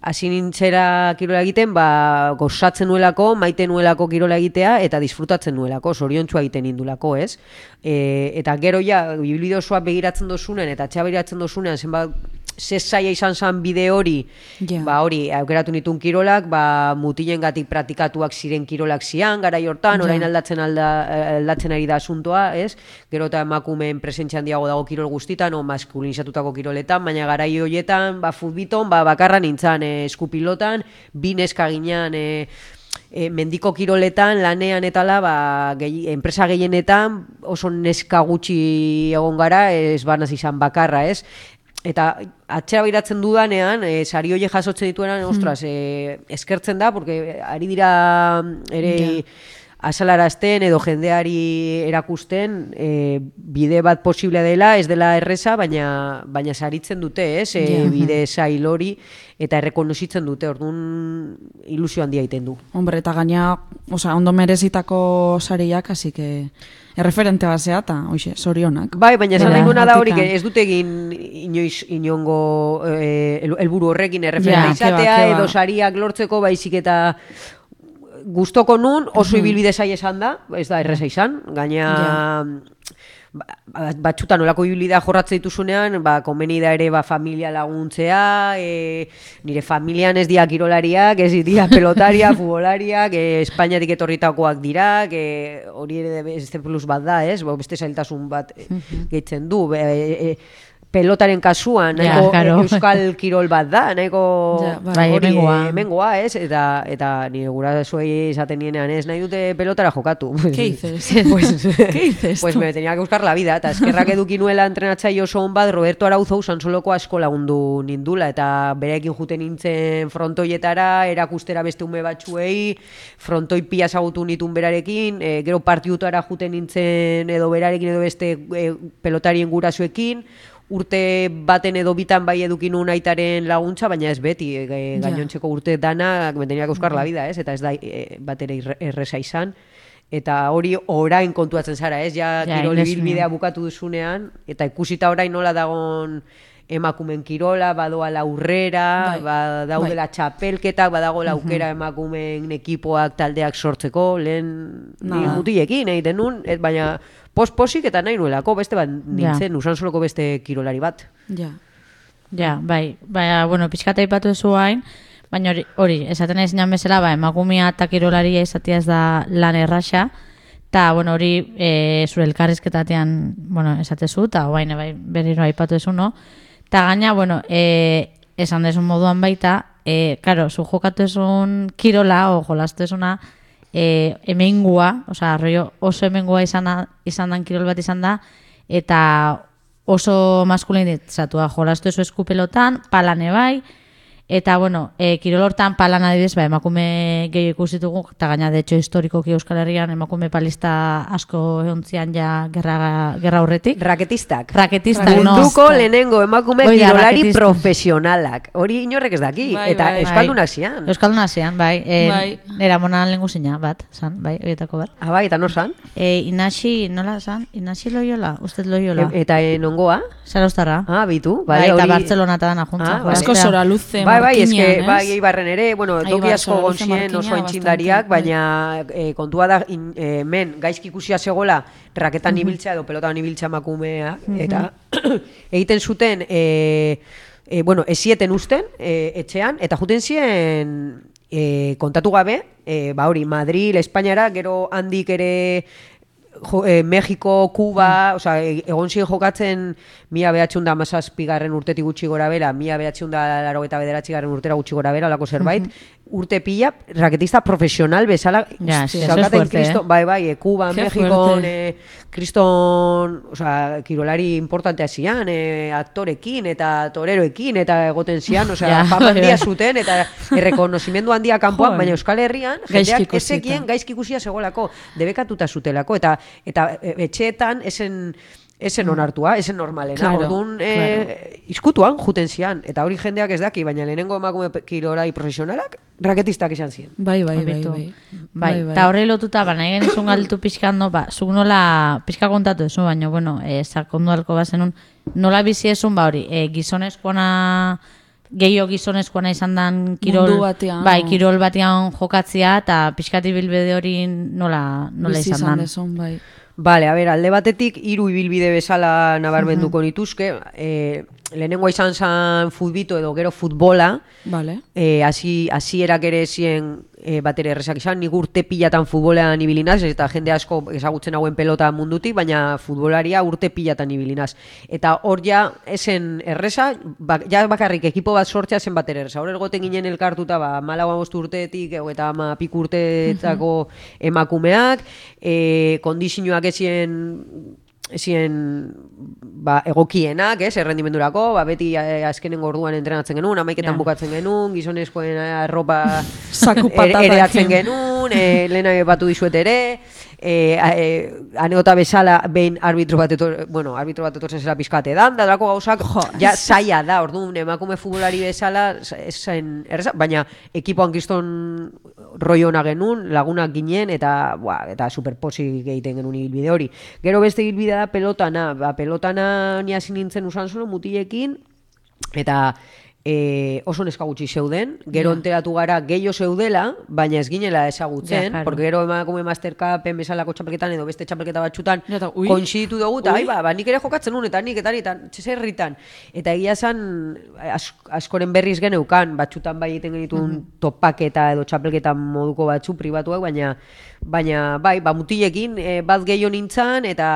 Speaker 4: hasi nintzera kirola egiten, ba, gozatzen nuelako, maite nuelako kirola egitea, eta disfrutatzen nuelako, zoriontsua egiten nindulako, ez? E, eta gero ja, ibilbide osoa begiratzen dozunen, eta txea begiratzen dozunen, zenbat, ze zaila izan zen bide hori,
Speaker 2: Ja.
Speaker 4: ba hori, aukeratu nitun kirolak, ba mutilengatik praktikatuak ziren kirolak zian, gara hortan, orain aldatzen alda, eh, aldatzen ari da asuntoa, ez? Gero eta emakumeen presentzia handiago dago kirol guztitan, o maskulinizatutako kiroletan, baina garai horietan, ba futbiton, ba bakarra nintzan, eh, eskupilotan, bi neska ginean, eh, e, mendiko kiroletan, lanean etala, ba, gehi, enpresa gehienetan oso neska gutxi egon gara, ez banaz izan bakarra, ez? Eta atxera behiratzen dudanean, e, sari horiek jasotzen dituenan, ostras, e, eskertzen da, porque ari dira mm, ere azalarazten edo jendeari erakusten e, bide bat posible dela, ez dela erresa, baina baina saritzen dute, ez? E,
Speaker 2: Ja.
Speaker 4: bide zail hori eta errekonozitzen dute. Orduan ilusio handia egiten du.
Speaker 2: Hombre, eta gaina, osea, ondo merezitako sariak, así que erreferente basea eta, hoxe, sorionak.
Speaker 4: Bai, baina esan nahi duena da hori, ez dute egin inoiz inongo eh, el- helburu horrekin erreferente
Speaker 2: Ja,
Speaker 4: izatea,
Speaker 2: keba, keba.
Speaker 4: edo sariak lortzeko baizik eta gustoko nun oso ibilbide zai esan da, ez da erreza izan, gaina ba- ba- batzutan olako ibilbidea jorratzen dituzunean, ba, komeni da ere ba, familia laguntzea, e, nire familian ez dia kirolariak, ez dia pelotaria, futbolariak, e, Espainiatik etorritakoak dira, e, hori ere beste plus bat da, ez? Ba, beste zailtasun bat e, gehitzen du. Be, e, e, pelotaren kasuan,
Speaker 1: Ja,
Speaker 4: nahiko
Speaker 1: claro.
Speaker 4: euskal kirol bat da, nahiko
Speaker 2: Ja, bai.
Speaker 4: Hori, eh, hemengoa, ez? Eta, eta nire gurasoei esaten nienean, ez nahi dute pelotara jokatu.
Speaker 2: ¿Qué dices?
Speaker 4: pues,
Speaker 2: ¿Qué dices
Speaker 4: Pues me tenía que buscar la vida, eta eskerrak eduki nuela entrenatzaile oso on bat, Roberto Arauzo Sansoloko asko lagundu nindula, eta berekin juten nintzen frontoietara, erakustera beste ume batzuei, frontoi pia zagutu nitun berarekin, e, gero partidutara juten nintzen edo berarekin edo beste e, pelotarien gurasoekin, urte baten edo bitan bai eduki nuen aitaren laguntza, baina ez beti, e, gainontzeko urte dana, tenía que buscar la vida, ez? Eta ez da e, bat ere irre- erreza izan. Eta hori orain kontuatzen zara, ez? Ja,
Speaker 1: Ja,
Speaker 4: kirol ibilbidea bukatu duzunean, eta ikusita orain nola dagon emakumen kirola, badoala aurrera,
Speaker 2: Bai.
Speaker 4: badaudela txapelketak, badagoela aukera emakumen ekipoak taldeak sortzeko, lehen
Speaker 2: Nada.
Speaker 4: mutilekin egiten nun, et, baina pos-posik eta nahi nuelako, beste bat nintzen, usan soloko beste kirolari bat.
Speaker 2: Ja.
Speaker 1: Ja, bai, baina, bueno, pixkata ipatu zu hain, baina hori, hori esaten nahi zinan bezala, ba, emakumea eta kirolaria izatea ez da lan erraxa, eta, bueno, hori e, zure elkarrizketatean, bueno, esatezu, eta baina bai, berriro aipatu ezu, no? Eta gaina, bueno, e, esan desun moduan baita, e, karo, zu jokatu esun kirola, o jolastu esuna, e, emengua, osea, rollo oso emengua izan, izan dan kirol bat izan da, eta oso maskulinitzatua jolastu ezu eskupelotan, palane bai, eta bueno, e, kirol hortan palan adibidez, ba, emakume gehi ikusitugu, eta gaina de hecho historikoki Euskal Herrian emakume palista asko egontzian ja gerra, gerra horretik.
Speaker 4: Raketistak.
Speaker 1: Raketistak, no.
Speaker 4: Munduko lehenengo emakume
Speaker 1: Hoi da,
Speaker 4: kirolari
Speaker 1: raketista.
Speaker 4: profesionalak. Hori inorrek ez daki.
Speaker 2: Bai,
Speaker 4: eta
Speaker 2: bai.
Speaker 4: euskaldunak zian.
Speaker 1: Euskaldunak zian, bai. E,
Speaker 2: Bai.
Speaker 1: Era monan lengu zina, bat, san, bai, horietako bat.
Speaker 4: Ah, bai, eta nor zan?
Speaker 1: E, Inasi, nola san? Inasi loiola? Usted loiola?
Speaker 4: E- eta eh, nongoa?
Speaker 1: Zaraustarra.
Speaker 4: Ah, bitu.
Speaker 1: bai,
Speaker 4: Vale,
Speaker 1: eta
Speaker 4: hori-
Speaker 1: Bartzelona eta dana juntzan.
Speaker 4: Ah, bai.
Speaker 2: Asko zora luze
Speaker 4: Bai, bai, eske,
Speaker 2: markinean, ez?
Speaker 4: bai, eibarren ere, bueno, toki
Speaker 2: bai,
Speaker 4: asko
Speaker 2: markina
Speaker 4: oso
Speaker 2: bai.
Speaker 4: baina eh, kontua da, in, eh, men, gaizki ikusia zegoela, raketan ibiltzea edo pelotan ibiltzea makumea, eta egiten zuten, e, e, bueno, esieten usten, e, etxean, eta juten zien e, kontatu gabe, e, ba hori, Madrid, Espainiara, gero handik ere jo, eh, Mexiko, Kuba,
Speaker 2: Mm.
Speaker 4: osea, e- egon ziren jokatzen mila behatxun da urtetik gutxi gora bera, mila behatxun da laro eta bederatxigarren urtera gutxi gora bera, olako zerbait, urte pila, raketista profesional bezala,
Speaker 1: Ja, sí, eso es
Speaker 4: zaukaten
Speaker 1: fuerte,
Speaker 4: Kristo,
Speaker 1: eh.
Speaker 4: bai, bai, e, Kuba, Mexiko, e, kriston, osea, kirolari importantea zian, e, aktorekin eta toreroekin eta egoten zian,
Speaker 1: Ja,
Speaker 4: fama
Speaker 1: bai,
Speaker 4: handia zuten eta errekonozimendu handia kanpoan, baina Euskal Herrian, jendeak ezekien gaizki ikusia zegoelako, debekatuta zutelako, eta eta e, etxeetan esen esen onartua, esen normalena.
Speaker 2: Claro,
Speaker 4: Orduan, e, izkutuan juten zian, eta hori jendeak ez daki, baina lehenengo emakume kirorai profesionalak raketistak izan ziren.
Speaker 2: Bai, bai, bai,
Speaker 1: Hobeto.
Speaker 2: bai.
Speaker 1: Bai, eta horre lotuta, ba, nahi genizun galtu pixkando, ba, zuk nola, pixka kontatu ezu, baina, bueno, e, sakondu alko bazenun, nola bizi esun, ba, hori, e, gizonezkoana, gehiago gizonezkoana izan dan kirol,
Speaker 2: Mundu batean,
Speaker 1: bai, kirol batean jokatzia, eta pixkati bilbide hori nola, nola
Speaker 2: Bizi
Speaker 1: izan dan.
Speaker 2: dezun, bai.
Speaker 4: Bale, a ber, alde batetik hiru ibilbide bezala nabarmenduko nituzke, e, lehenengoa izan zan futbito edo gero futbola,
Speaker 2: Vale.
Speaker 4: e, hasi hasierak ere zien e, batere errezak izan, nik urte pilatan futbolean ibilinaz, eta jende asko ezagutzen hauen pelota mundutik, baina futbolaria urte pilatan ibilinaz. Eta hor ja, esen erreza, bak, ja bakarrik ekipo bat sortzea zen batere erreza. Hor ergoten ginen elkartuta, ba, malagoa bostu urtetik, ego eta ama piku urteetako emakumeak, e, kondizioak ezien zien ba, egokienak, ez, errendimendurako, ba, beti eh, azkenengo orduan entrenatzen genuen, amaiketan
Speaker 1: Ja.
Speaker 4: bukatzen genuen, gizonezkoen arropa
Speaker 2: patatak.
Speaker 4: ereatzen genuen, e, lehena batu dizuet ere, e, a, e, anegota bezala behin arbitro bat etor, bueno, arbitro bat etortzen zela pizkate dan, da dalako gauzak, ja zaila da, orduan emakume futbolari bezala, zen, erreza, baina ekipoan kriston roi ona genuen, lagunak ginen, eta, bua, eta superposik egiten genuen ibilbide hori. Gero beste ibilbidea da pelotana, ba, pelotana ni hasi nintzen usan solo mutilekin, eta e, oso neska gutxi zeuden, gero enteratu gara gehiago zeudela, baina ez ginela ezagutzen,
Speaker 1: Ja,
Speaker 4: porque gero emakume mastercapen bezalako txapelketan edo beste txapelketa batxutan
Speaker 2: Ja,
Speaker 4: koinziditu dugu, eta ai, ba, ba, nik ere jokatzen nun, eta nik, eta nik, eta txeserritan. Eta egia zan, as, askoren berriz geneukan, batxutan bai egiten genituen topaketa edo txapelketan moduko batzu pribatuak, baina baina bai, ba, mutilekin e, bat gehiago nintzan, eta,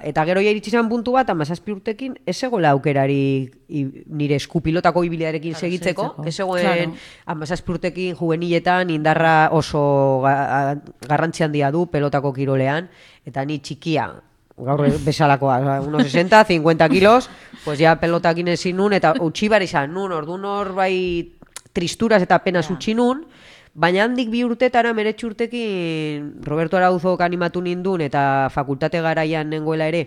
Speaker 4: eta gero iritsi zen puntu bat, amazazpi urtekin, ez egola aukerari i, nire eskupilotako ibidearekin segitzeko,
Speaker 1: segitzeko.
Speaker 4: ez zegoen
Speaker 2: Claro.
Speaker 4: amazazpi urtekin juveniletan indarra oso ga, garrantzi handia du pelotako kirolean, eta ni txikia, gaur bezalakoa, oza, unos 60, 50 kilos, pues ja pelotakin ezin nun, eta utxi bar izan nun, ordu nor bai tristuras eta penas utxi nun, baina handik bi urtetara meretxu urtekin Roberto Arauzok animatu nindun eta fakultate garaian nengoela ere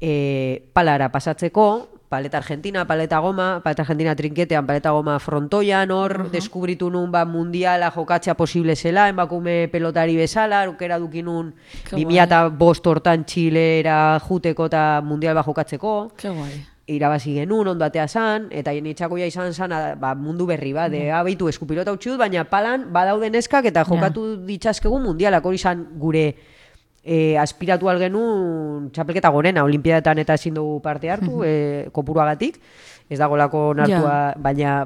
Speaker 4: e, palara pasatzeko, paleta argentina, paleta goma, paleta argentina trinketean, paleta goma frontoian, hor deskubritu nun ba mundiala jokatzea posible zela, emakume pelotari bezala, aukera dukinun
Speaker 2: Ke
Speaker 4: 2005 hortan Txilera juteko eta mundial ba jokatzeko.
Speaker 2: Ke guai.
Speaker 4: Irabazi genuen, ondo atea zan, eta ja izan zan, ba, mundu berri bat, de, abeitu eskupilota utzi dut, baina palan badaude neskak eta jokatu ditzazkegu mundialak. Hori zan gure e, aspiratu algenun txapelketa gorena, olimpiadetan eta ezin dugu parte hartu, e, kopuruagatik, ez dagolako nartua, baina,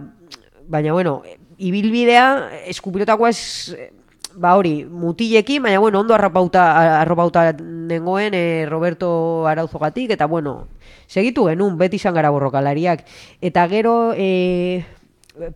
Speaker 4: baina, bueno, ibilbidea, eskupilotakoa ez, ba hori, mutilekin, baina bueno, ondo arropauta, arropauta nengoen e, Roberto Arauzogatik, eta bueno, segitu genuen, beti izan gara borrokalariak. Eta gero, e,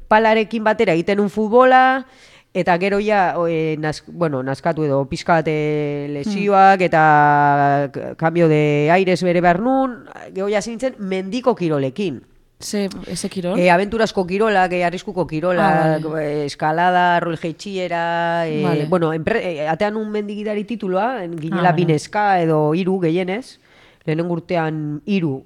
Speaker 4: palarekin batera egiten un futbola, eta gero ja, e, naz, bueno, naskatu edo pizka bat e, lesioak, eta k- cambio de aires bere behar nun, gero ja zintzen mendiko kirolekin.
Speaker 2: Ze, eze kirol?
Speaker 4: E, aventurazko kirolak, e, arriskuko kirolak,
Speaker 2: Ah,
Speaker 4: e, eskalada, rol jeitxiera, e,
Speaker 2: Vale.
Speaker 4: bueno, enpre, atean un mendigidari titulua, en- ginela
Speaker 1: Ah, vale.
Speaker 4: bineska edo hiru gehienez, lehenen urtean hiru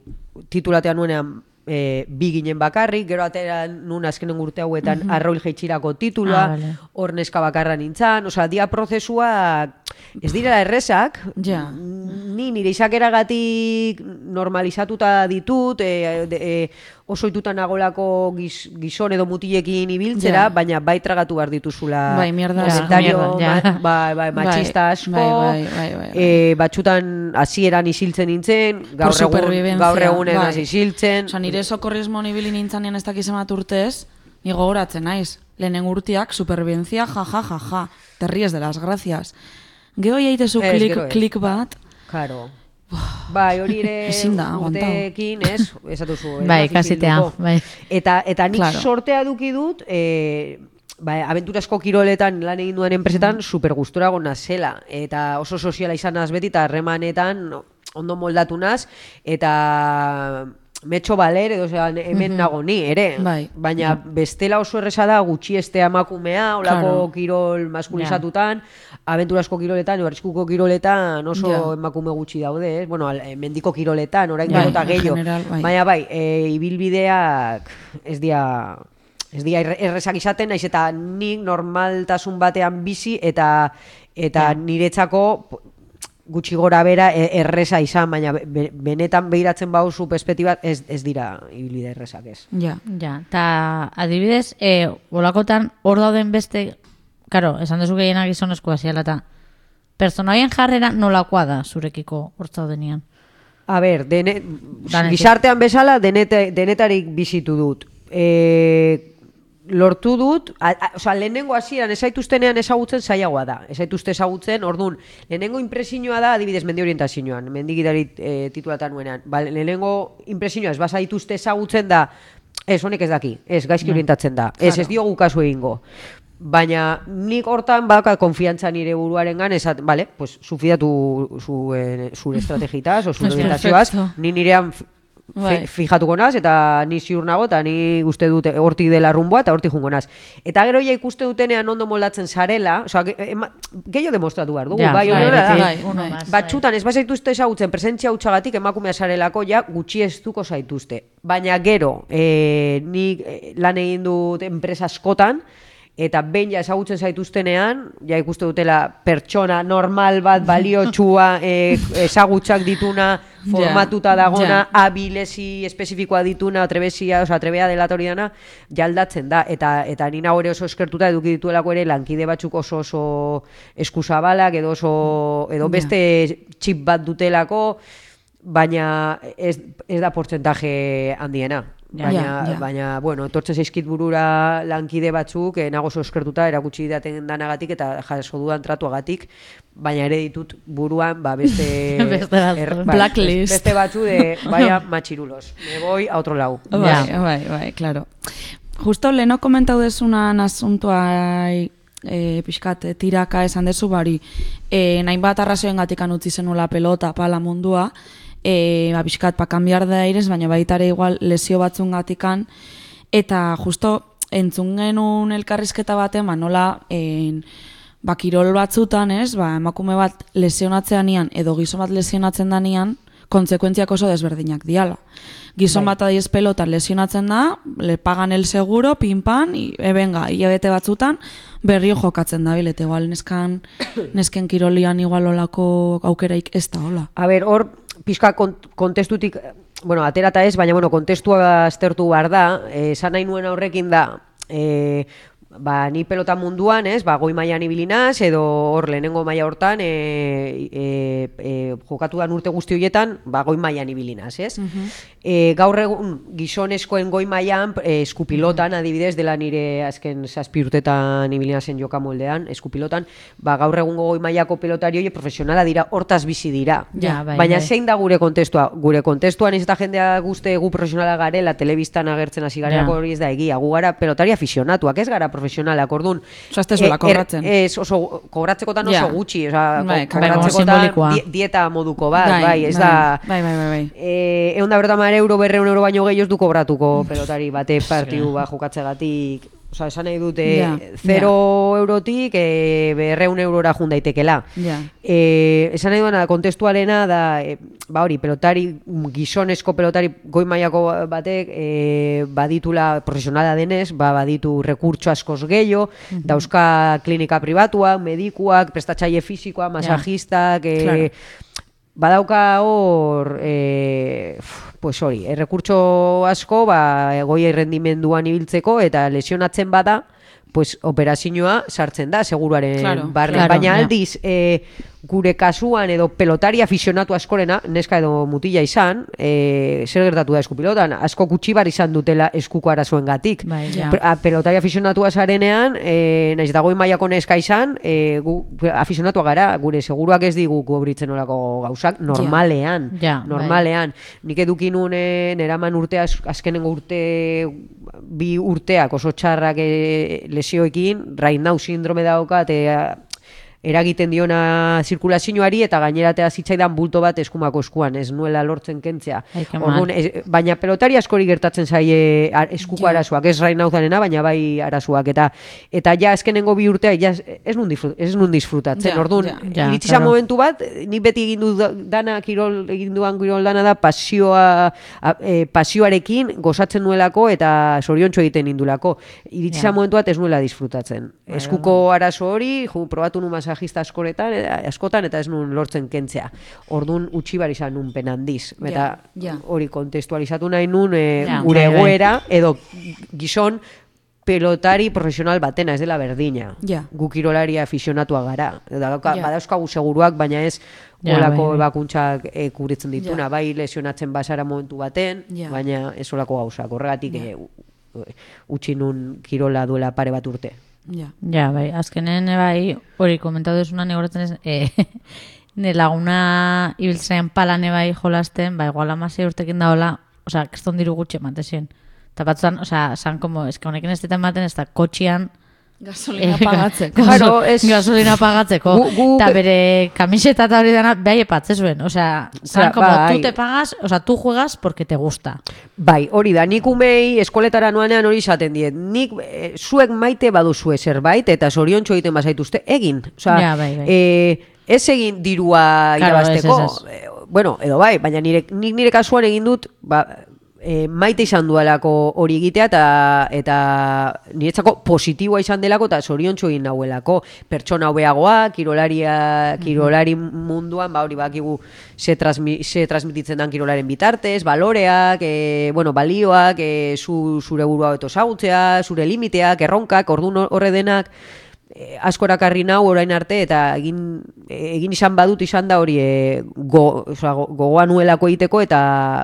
Speaker 4: titulatean nuenean e, bi ginen bakarrik, gero atean nun azkenen urte hauetan arroil jeitxirako titulua,
Speaker 1: Ah, vale.
Speaker 4: hor neska bakarra nintzan, osea, dia prozesua ez direla errezak,
Speaker 2: Ja.
Speaker 4: ni nire izakeragatik normalizatuta ditut, e, de, e, oso itutan nagolako giz, gizon edo mutilekin ibiltzera,
Speaker 2: Ja.
Speaker 4: baina bai tragatu behar dituzula
Speaker 2: Bai, mierda
Speaker 4: komentario
Speaker 1: ja.
Speaker 4: ma- bai, bai, machista asko,
Speaker 2: bai, bai, bai, bai, bai.
Speaker 4: e, batxutan hasieran isiltzen nintzen, gaur egun, gaur egunen
Speaker 2: bai.
Speaker 4: isiltzen,
Speaker 2: Osa, nire sokorrismo nibili nintzanean ez dakiz emat urtez, ni gogoratzen naiz. Lehenen urtiak, supervivencia, ja, ja, ja, ja. Te ríes de las gracias. Gero jaitezu
Speaker 4: Ez,
Speaker 2: klik, klik bat,
Speaker 4: Claro. Bai, hori ere urteekin, ez? Ez
Speaker 1: Bai,
Speaker 4: nazi
Speaker 1: ikasitea,
Speaker 4: bilduko.
Speaker 1: bai.
Speaker 4: Eta, eta nik
Speaker 2: Claro.
Speaker 4: sortea duki dut, e, ba, abenturazko kiroletan lan egin duen enpresetan super gustura gona zela. Eta oso soziala izan naz beti, eta harremanetan ondo moldatu naz, eta metxo baler, edo osea, hemen nago ni, ere.
Speaker 2: Bai.
Speaker 4: Baina bestela oso erresa da gutxi estea emakumea, olako
Speaker 2: Claro.
Speaker 4: kirol maskulinizatutan, abenturazko kiroletan, arriskuko kiroletan oso
Speaker 2: Ja.
Speaker 4: emakume gutxi daude, ez? Bueno, eh, mendiko kiroletan, orain
Speaker 2: Bai,
Speaker 4: eta gehiago.
Speaker 2: bai.
Speaker 4: Baina bai, e, ibilbideak ez dia ez dia erre- errezak izaten, naiz eta nik normaltasun batean bizi eta eta niretzako po- gutxi gora bera e- erreza izan, baina be- be- benetan behiratzen bauzu perspektibat ez, ez dira ibilbide errezak ez.
Speaker 2: ja.
Speaker 1: Ja, eta adibidez, e, olakotan hor dauden beste, karo, esan dezu gehienak gizonezkoa ziala eta personaien jarrera nolakoa da zurekiko hor zaudenean.
Speaker 4: A ber, dene,
Speaker 1: Danetik.
Speaker 4: gizartean bezala denete, denetarik bizitu dut. E, lortu dut, a, a, oza, lehenengo hasieran esaituztenean ezagutzen zailagoa da. Esaituzte ezagutzen, ordun lehenengo impresioa da, adibidez, mendi orientazioan, mendigidari e, titulatan nuenean. Ba, lehenengo impresioa ez bazaituzte ezagutzen da, ez, honek ez daki, ez, gaizki orientatzen da, ez, ez diogu kasu egingo. Baina nik hortan baka konfiantza nire buruaren gan, esat, vale, pues, sufidatu zuen, zure estrategitaz, o zure orientazioaz, ni nirean
Speaker 1: Bai.
Speaker 4: fi- fijatuko naz, eta ni ziur nago, eta ni uste dute hortik dela rumboa, eta hortik jungo naz. Eta gero ja ikuste dutenean ondo moldatzen zarela, oza, gehiago demostratu behar dugu,
Speaker 1: Ja,
Speaker 4: bai,
Speaker 1: bai.
Speaker 2: Bai, bai.
Speaker 1: más,
Speaker 4: Batxutan ez bazaituzte ezagutzen presentzia hutsagatik emakumea zarelako ja gutxi eztuko zaituzte. Baina gero, e, nik eh, lan egin dut enpresa askotan, eta behin ja ezagutzen zaituztenean, ja ikuste dutela pertsona normal bat baliotsua e, ezagutzak dituna, formatuta dagona,
Speaker 2: ja.
Speaker 4: abilesi espezifikoa dituna, trebezia, oza, trebea delatori dana, jaldatzen da. Eta, eta nina hori oso eskertuta eduki dituelako ere lankide batzuk oso oso eskusabalak edo oso edo beste txip bat dutelako, baina ez, ez da portzentaje handiena. Baina,
Speaker 2: ja, ja.
Speaker 4: baina, bueno, etortzen zaizkit burura lankide batzuk, eh, nago oso eskertuta erakutsi daten danagatik eta jaso dudan tratuagatik, baina ere ditut buruan, ba, beste...
Speaker 1: Beste batzuk.
Speaker 4: bai,
Speaker 2: Blacklist.
Speaker 4: Beste batzu de, vaya, machirulos. Me voy a otro lado.
Speaker 2: Bai,
Speaker 1: Ja.
Speaker 2: bai, bai, claro. Justo leno komentau desunan asuntua e, pixkat e, tiraka esan dezu bari, e, nahin bat arrazoen gatikan utzi zenula pelota pala mundua, e, ba, pixkat pa kanbiar da aires, baina baita ere igual lesio batzun gatikan, eta justo entzun genuen elkarrizketa baten, ba, nola, en, ba, kirol batzutan, ez, ba, emakume bat lesionatzean nian, edo gizon bat lesionatzen danian, kontsekuentziak oso desberdinak diala. Gizon bat adiez pelotan lesionatzen da, le pagan el seguro, pinpan, i, e, benga, hilabete batzutan, berrio jokatzen da, bilete, igual neskan, nesken kirolian igual olako aukeraik ez da, hola.
Speaker 4: A ber, hor, pixka kont kontestutik, bueno, aterata ez, baina, bueno, kontestua aztertu behar da, eh, esan nahi nuen horrekin da, eh, ba, ni pelota munduan, ez, ba, goi mailan ibilinaz, edo hor lehenengo maila hortan, e, e, e, jokatu dan urte guzti horietan, ba, goi mailan ibilinaz, ez? e, gaur egun gizonezkoen goi mailan, e, eskupilotan, adibidez, dela nire azken zazpi urtetan ibilinazen joka moldean, eskupilotan, ba, gaur egungo goi mailako pelotari hori profesionala dira, hortaz bizi dira.
Speaker 1: Ja, bai,
Speaker 4: Baina
Speaker 1: bai.
Speaker 4: zein da gure kontestua? Gure kontestuan ez eta jendea guzte gu profesionala garela, telebistan agertzen hasi garelako
Speaker 1: Ja.
Speaker 4: hori ez da egia. Gu gara pelotari aficionatuak, ez gara profesionalak, orduan.
Speaker 2: Osa, ez tezuela
Speaker 4: eh,
Speaker 2: kobratzen.
Speaker 4: ez, oso, kobratzekotan oso
Speaker 2: Ja.
Speaker 4: gutxi, oza,
Speaker 2: Bai, bai,
Speaker 4: kobratzekotan di- dieta moduko bat, bai, ez da...
Speaker 2: Bai, bai, bai, bai.
Speaker 4: Eh, egun da berta mar euro, berreun euro baino gehiago ez du kobratuko pelotari bate partiu ba jokatzegatik. Osa, esan nahi dute,
Speaker 2: Ja,
Speaker 4: zero eurotik e, berreun eurora jun daitekela.
Speaker 2: Ja.
Speaker 4: E, esan nahi duena, kontestualena da, e, ba hori, pelotari, gizonezko pelotari goi mailako batek, e, baditula profesionala denez, ba, baditu rekurtso askoz gehiago, dauzka klinika pribatuak, medikuak, prestatzaile fisikoa, masajistak, e,
Speaker 2: Claro.
Speaker 4: Badauka hor, e, pues hori, errekurtso asko, ba, goi errendimenduan ibiltzeko, eta lesionatzen bada, pues operazioa sartzen da, seguruaren
Speaker 2: Claro,
Speaker 4: barne.
Speaker 1: claro,
Speaker 4: Baina
Speaker 1: ja.
Speaker 4: aldiz, e, gure kasuan edo pelotari aficionatu askorena, neska edo mutila izan, e, zer gertatu da eskupilotan, asko gutxi bar izan dutela eskuko arazoen gatik.
Speaker 1: Bai, ja.
Speaker 4: pelotari aficionatua zarenean, e, naiz dagoen mailako neska izan, e, gu aficionatua gara, gure seguruak ez digu kubritzen olako gauzak, normalean,
Speaker 1: Ja, bai.
Speaker 4: normalean. Nik edukin nune, neraman urte, az- azkenengo urte, bi urteak oso txarrak e, lesioekin, now sindrome daukat, e, eragiten diona zirkulazioari eta gaineratea zitzaidan bulto bat eskumako eskuan, ez nuela lortzen kentzea.
Speaker 1: Mal.
Speaker 4: ez- baina pelotari askori gertatzen zaie eskuko
Speaker 2: Ja.
Speaker 4: arazoak, ez rain nauzanena, baina bai arazoak. Eta eta ja azkenengo bi urtea, ja ez nun, ez nun disfrutatzen.
Speaker 2: Ja,
Speaker 4: Orduan,
Speaker 2: ja.
Speaker 4: Iritsi zan
Speaker 1: claro.
Speaker 4: momentu bat, ni beti egin du dana kirol, egin duan kirol dana da pasioa, a- e, pasioarekin gozatzen nuelako eta zoriontxo egiten indulako. Iritsi
Speaker 1: Ja.
Speaker 4: zan momentu bat ez nuela disfrutatzen. Eskuko arazo hori, ju, probatu nu masajista askoretan, eh, askotan, eta ez nun lortzen kentzea. Orduan utxi bar izan nun penandiz. Eta
Speaker 2: Ja, ja.
Speaker 4: hori kontestualizatu nahi nun eh,
Speaker 1: Ja,
Speaker 4: gure egoera edo gizon pelotari profesional batena, ez dela berdina.
Speaker 2: Ja.
Speaker 4: Gu kirolari aficionatua gara. Dauka,
Speaker 2: Ja.
Speaker 4: Badauzkagu seguruak, baina ez
Speaker 1: Ja,
Speaker 4: olako
Speaker 1: bai, bai.
Speaker 4: ebakuntzak e, kubritzen dituna.
Speaker 2: Ja.
Speaker 4: Bai lesionatzen basara momentu baten,
Speaker 2: Ja.
Speaker 4: baina ez olako gauzak. Horregatik e, u- u- utzi nun kirola duela pare bat urte.
Speaker 2: Ja.
Speaker 1: Ja, bai, azkenen e, bai, hori komentatu desuna negoratzen ez, e, ne laguna ibiltzean palane bai jolasten, bai, igual amasei urtekin da hola, osea, kriston diru gutxe ematen zien. Eta batzutan, osea, san como, eske honekin ez ditan ematen, ez da kotxian,
Speaker 2: Gasolina
Speaker 1: Eh,
Speaker 2: pagatzeko.
Speaker 4: Claro, ez-
Speaker 1: Gasolina pagatzeko. Eta bere kamiseta eta hori dana, behai epatze zuen. O sea,
Speaker 4: Osea,
Speaker 1: san, como
Speaker 4: bai.
Speaker 1: tú te pagas, o sea, tú juegas porque te gusta.
Speaker 4: Bai, hori da, nik umei eskoletara noanean hori izaten diet. Nik eh, zuek maite baduzue zerbait eta zoriontxo egiten bazaituzte, egin. Osea,
Speaker 1: Ja, bai, bai.
Speaker 4: eh, ez egin dirua
Speaker 1: Claro,
Speaker 4: irabazteko.
Speaker 1: ez, ez,
Speaker 4: Eh, bueno, edo bai, baina nire, nik nire kasuan egin dut, ba, eh, maite izan duelako hori egitea eta eta niretzako positiboa izan delako eta zoriontxo egin nauelako. Pertsona hobeagoa, kirolaria, kirolari munduan, ba hori bakigu ze, transmi, ze transmititzen dan kirolaren bitartez, baloreak, e, bueno, balioak, e, zu, zure burua beto zagutzea, zure limiteak, erronkak, ordun horre denak, e, askorakarri nau orain arte eta egin egin izan badut izan da hori e, go, osea, go- gogoa nuelako egiteko eta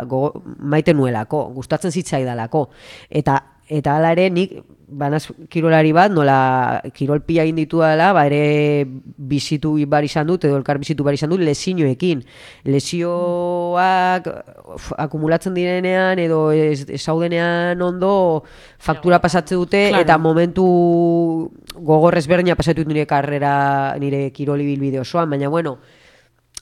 Speaker 4: gogo, maite nuelako, gustatzen zitzaidalako. Eta eta hala ere nik banaz kirolari bat, nola kirolpia egin ditu dela, ba ere bizitu bar izan dut, edo elkar bizitu bar izan dut, lezinoekin. Lesioak uf, akumulatzen direnean, edo ez, ez ondo faktura pasatze dute,
Speaker 2: Claro.
Speaker 4: eta momentu gogorrez berdina pasatu dut nire karrera, nire kiroli bilbide osoan, baina bueno,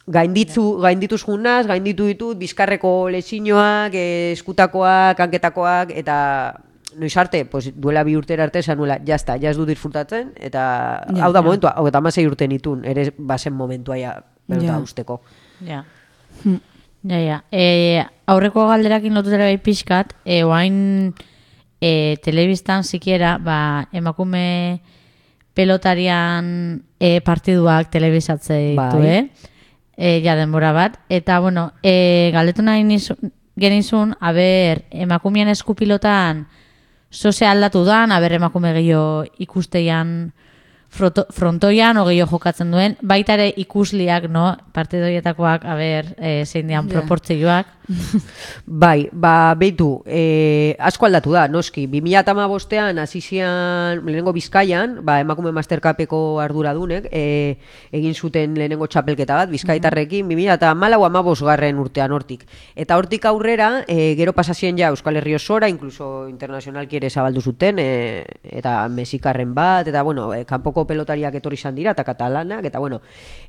Speaker 4: gainditzu, gaindituz junaz, gainditu ditut, bizkarreko lesinoak, eh, eskutakoak, hanketakoak, eta noiz arte, pues, duela bi urtera arte esan nuela, jazta, jaz du disfrutatzen, eta
Speaker 2: Ja,
Speaker 4: hau da
Speaker 2: ja.
Speaker 4: momentua, hau eta amasei urte nitun, ere bazen momentua ja, pelota
Speaker 2: Ja.
Speaker 4: usteko.
Speaker 1: Ja.
Speaker 2: Hmm.
Speaker 1: Ja, ja. E, aurreko galderakin lotutera bai pixkat, e, oain e, telebistan sikiera, ba, emakume pelotarian e, partiduak telebizatze ditu,
Speaker 4: Bai.
Speaker 1: eh? E, ja, denbora bat. Eta, bueno, e, galdetu nahi nizun, genizun, aber, emakumeen eskupilotan zoze aldatu dan, aber emakume gehiago ikusteian froto, frontoian o gehiago jokatzen duen, baita ere ikusliak, no, partidoietakoak, aber, e, zein dian proportzioak.
Speaker 4: Bai, ba, beitu, e, asko aldatu da, noski. 2008an hasi zian lehenengo Bizkaian, ba, emakume mastercapeko arduradunek, e, egin zuten lehenengo txapelketa bat, Bizkaitarrekin, 2008 amabos garren urtean hortik. Eta hortik aurrera, e, gero pasazien ja Euskal Herri osora, incluso internazionalki ere zabaldu zuten, e, eta mexikarren bat, eta bueno, e, kanpoko pelotariak etorri izan dira, eta katalanak, eta bueno.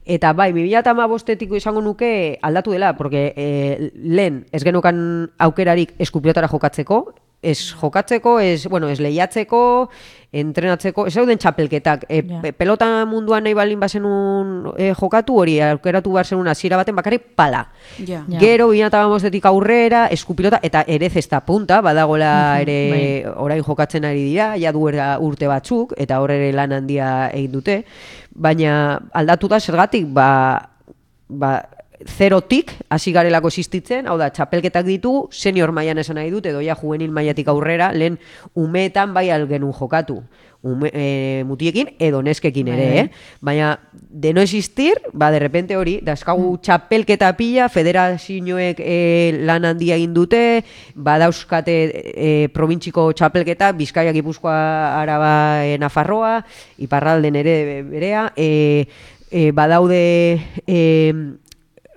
Speaker 4: Eta bai, 2008 izango nuke aldatu dela, porque e, lehen ez genukan aukerarik eskupilotara jokatzeko, ez jokatzeko, ez, bueno, ez lehiatzeko, entrenatzeko, ez dauden txapelketak. E, pe- pelota munduan nahi balin bazenun e, jokatu hori, aukeratu behar zenun hasiera baten bakarrik pala.
Speaker 2: Ja.
Speaker 4: Gero, binatabamoztetik aurrera, eskupilota, eta ere zesta punta, badagola ere orain jokatzen ari dira, ja duera urte batzuk, eta hor ere lan handia egin dute, baina aldatu da zergatik, ba, ba, zerotik hasi garelako existitzen, hau da, txapelketak ditu, senior mailan esan nahi dut, edo ja juvenil mailatik aurrera, lehen umeetan bai algenun jokatu. Ume, e, mutiekin edo neskekin ere,
Speaker 1: Bai.
Speaker 4: eh? Baina, de no existir, ba, de repente hori, dauzkagu txapelketa pila, federazioek e, lan handia egin dute, badauzkate e, probintziko txapelketa, Bizkaia, Gipuzkoa, Araba, e, Nafarroa, Iparralden ere berea, e, e, badaude e,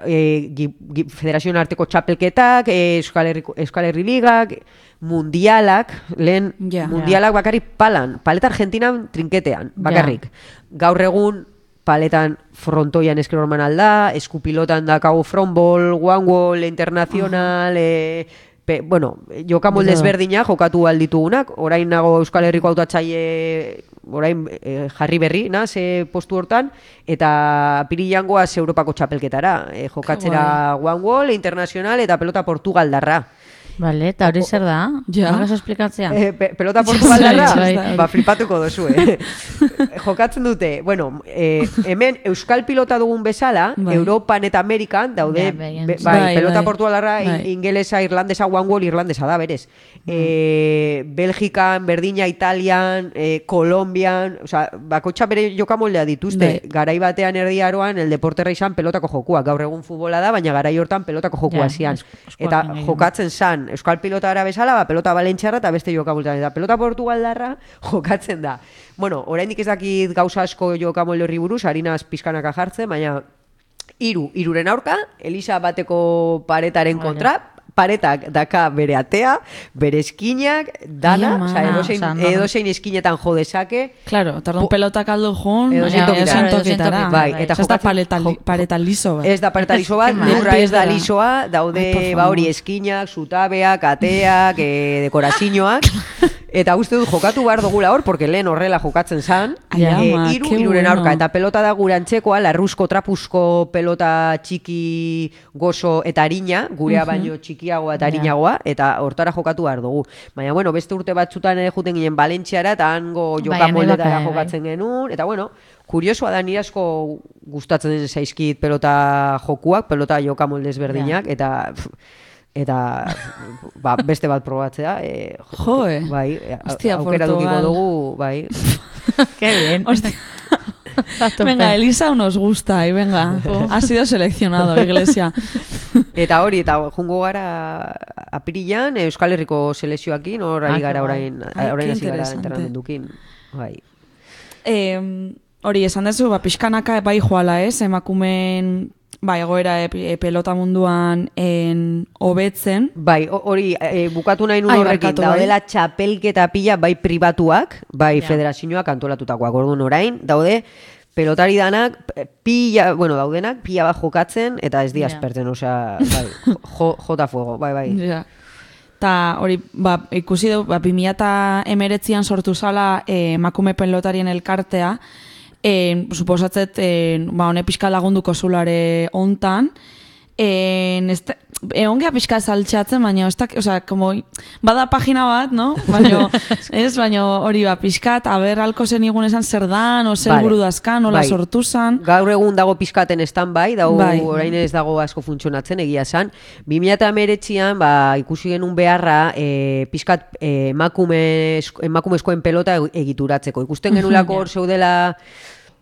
Speaker 4: e, gi, federazioen arteko txapelketak, e, Euskal, Herriko, Euskal Herri Ligak, mundialak, lehen
Speaker 2: Ja.
Speaker 4: mundialak bakarrik palan, paleta Argentinan trinketean, bakarrik. Gaur egun paletan frontoian esker orman alda, eskupilotan dakago frontball, wall, internacional, e, pe, bueno, jokamolde ezberdina jokatu alditugunak, orain nago Euskal Herriko autatzaile orain eh, jarri berri, naz, e, postu hortan, eta apirilangoaz Europako txapelketara, e, jokatzera one wall, internacional, eta pelota portugaldarra.
Speaker 1: Vale, eta hori zer da?
Speaker 2: Ja.
Speaker 1: Magaz esplikatzea?
Speaker 4: Eh, pe- pelota portugaldarra,
Speaker 2: Bai, bai.
Speaker 4: ba, flipatuko dozu, eh? Jokatzen dute, bueno, eh, hemen Euskal pilota dugun bezala,
Speaker 2: Bai.
Speaker 4: Europan eta Amerikan daude,
Speaker 1: Ja, bai,
Speaker 4: be- bai,
Speaker 2: Bai,
Speaker 4: pelota
Speaker 2: bai.
Speaker 4: portugalarra, in-
Speaker 2: Bai.
Speaker 4: ingelesa, irlandesa, one wall, irlandesa da, berez. Eh, Belgikan, Berdina, Italian, eh, Kolombian, o sea, bakotxa bere jokamoldea dituzte.
Speaker 2: Bai.
Speaker 4: Garai batean erdi aroan, el deporterra izan pelotako jokua. Gaur egun futbola da, baina garai hortan pelotako jokua
Speaker 1: Ja,
Speaker 4: zian. Eta jokatzen zan, Euskal pilotara bezala, ba, pelota balentxarra eta beste jokamoltan. Eta pelota portugaldarra jokatzen da. Bueno, oraindik ez dakit gauza asko jokamolde horri buruz, harinaz pizkanaka jartzen, baina hiru, hiruren aurka, Elisa bateko paretaren kontra, paretak daka bere atea, bere eskinak, dana, edozein,
Speaker 1: Osa, no.
Speaker 4: edozein eskinetan jo dezake,
Speaker 2: Claro, tardun pelotak aldo jun,
Speaker 4: Edo zein tokitara.
Speaker 2: edozein
Speaker 1: Edo zein
Speaker 2: tokitara.
Speaker 4: bai,
Speaker 1: bai.
Speaker 4: eta
Speaker 2: ez da
Speaker 4: jokatzen-
Speaker 2: paleta,
Speaker 4: jo-
Speaker 2: pareta liso bat.
Speaker 4: Ez da pareta liso bat, lurra ez da lisoa, daude ba hori eskinak, zutabeak, ateak, e, dekorazioak, eta uste dut jokatu behar dugula hor, porque lehen horrela jokatzen zan, e,
Speaker 2: ama,
Speaker 4: iru, iruren
Speaker 2: bueno.
Speaker 4: aurka, eta pelota da gure antzekoa, larruzko, trapusko pelota txiki gozo eta harina, gurea baino txikiagoa eta
Speaker 1: Ja.
Speaker 4: harinagoa, eta hortara jokatu behar dugu. Baina, bueno, beste urte batzutan ere juten ginen Valentziara, eta hango jokamoldetara
Speaker 1: bai,
Speaker 4: jokatzen genuen, eta bueno, kuriosoa da nire asko gustatzen zaizkit pelota jokuak, pelota jokamolde ezberdinak, eta pff, eta ba, beste bat probatzea. E,
Speaker 2: Jo, eh.
Speaker 4: Bai,
Speaker 2: Hostia,
Speaker 4: aukera dukiko dugu, bai.
Speaker 1: Qué bien.
Speaker 2: Hostia. Venga, Elisa nos gusta, y venga. Ha sido seleccionado, Iglesia.
Speaker 4: Eta hori, eta jungo gara apirilan, Euskal Herriko selezioakin, hor ari
Speaker 1: Ah,
Speaker 4: gara orain,
Speaker 2: Ai,
Speaker 4: orain hasi gara entrenamendukin. Bai.
Speaker 2: Eh, hori, esan dezu, ba, pixkanaka bai joala, ez? Emakumeen, ba, egoera e, e, pelota munduan en, hobetzen.
Speaker 4: Bai, ho- hori e, bukatu nahi nun horrekin,
Speaker 2: barkatu, bai.
Speaker 4: daudela txapelketa pila bai pribatuak, bai
Speaker 1: Ja.
Speaker 4: federazioak antolatutakoak, orduan orain, daude pelotari danak, pila, bueno, daudenak, pila bat jokatzen, eta ez dia
Speaker 1: Ja.
Speaker 4: aspertzen, osea, bai, jo, jota fuego, bai, bai.
Speaker 2: Ja. Ta hori, ba, ikusi du, ba, 2008an sortu zala eh, emakume pelotarien elkartea, eh, suposatzet, eh, ba, hone pixka lagunduko zulare ontan, eh, este, egon geha pixka saltxatzen, baina, ez da, osea, como, bada pagina bat, no? Baina, ez, baina hori, ba, pixkat, aber alko zen igun esan zer dan, o zer
Speaker 4: Vale.
Speaker 2: buru dazkan, nola
Speaker 4: Bai.
Speaker 2: sortu zan.
Speaker 4: Gaur egun dago pizkaten stand-by, dago
Speaker 2: Bai.
Speaker 4: orain ez dago asko funtzionatzen, egia esan. 2008an, ba, ikusi genuen beharra, e, pizkat e, emakume, emakumezkoen pelota eg- egituratzeko. Ikusten genulako hor zeudela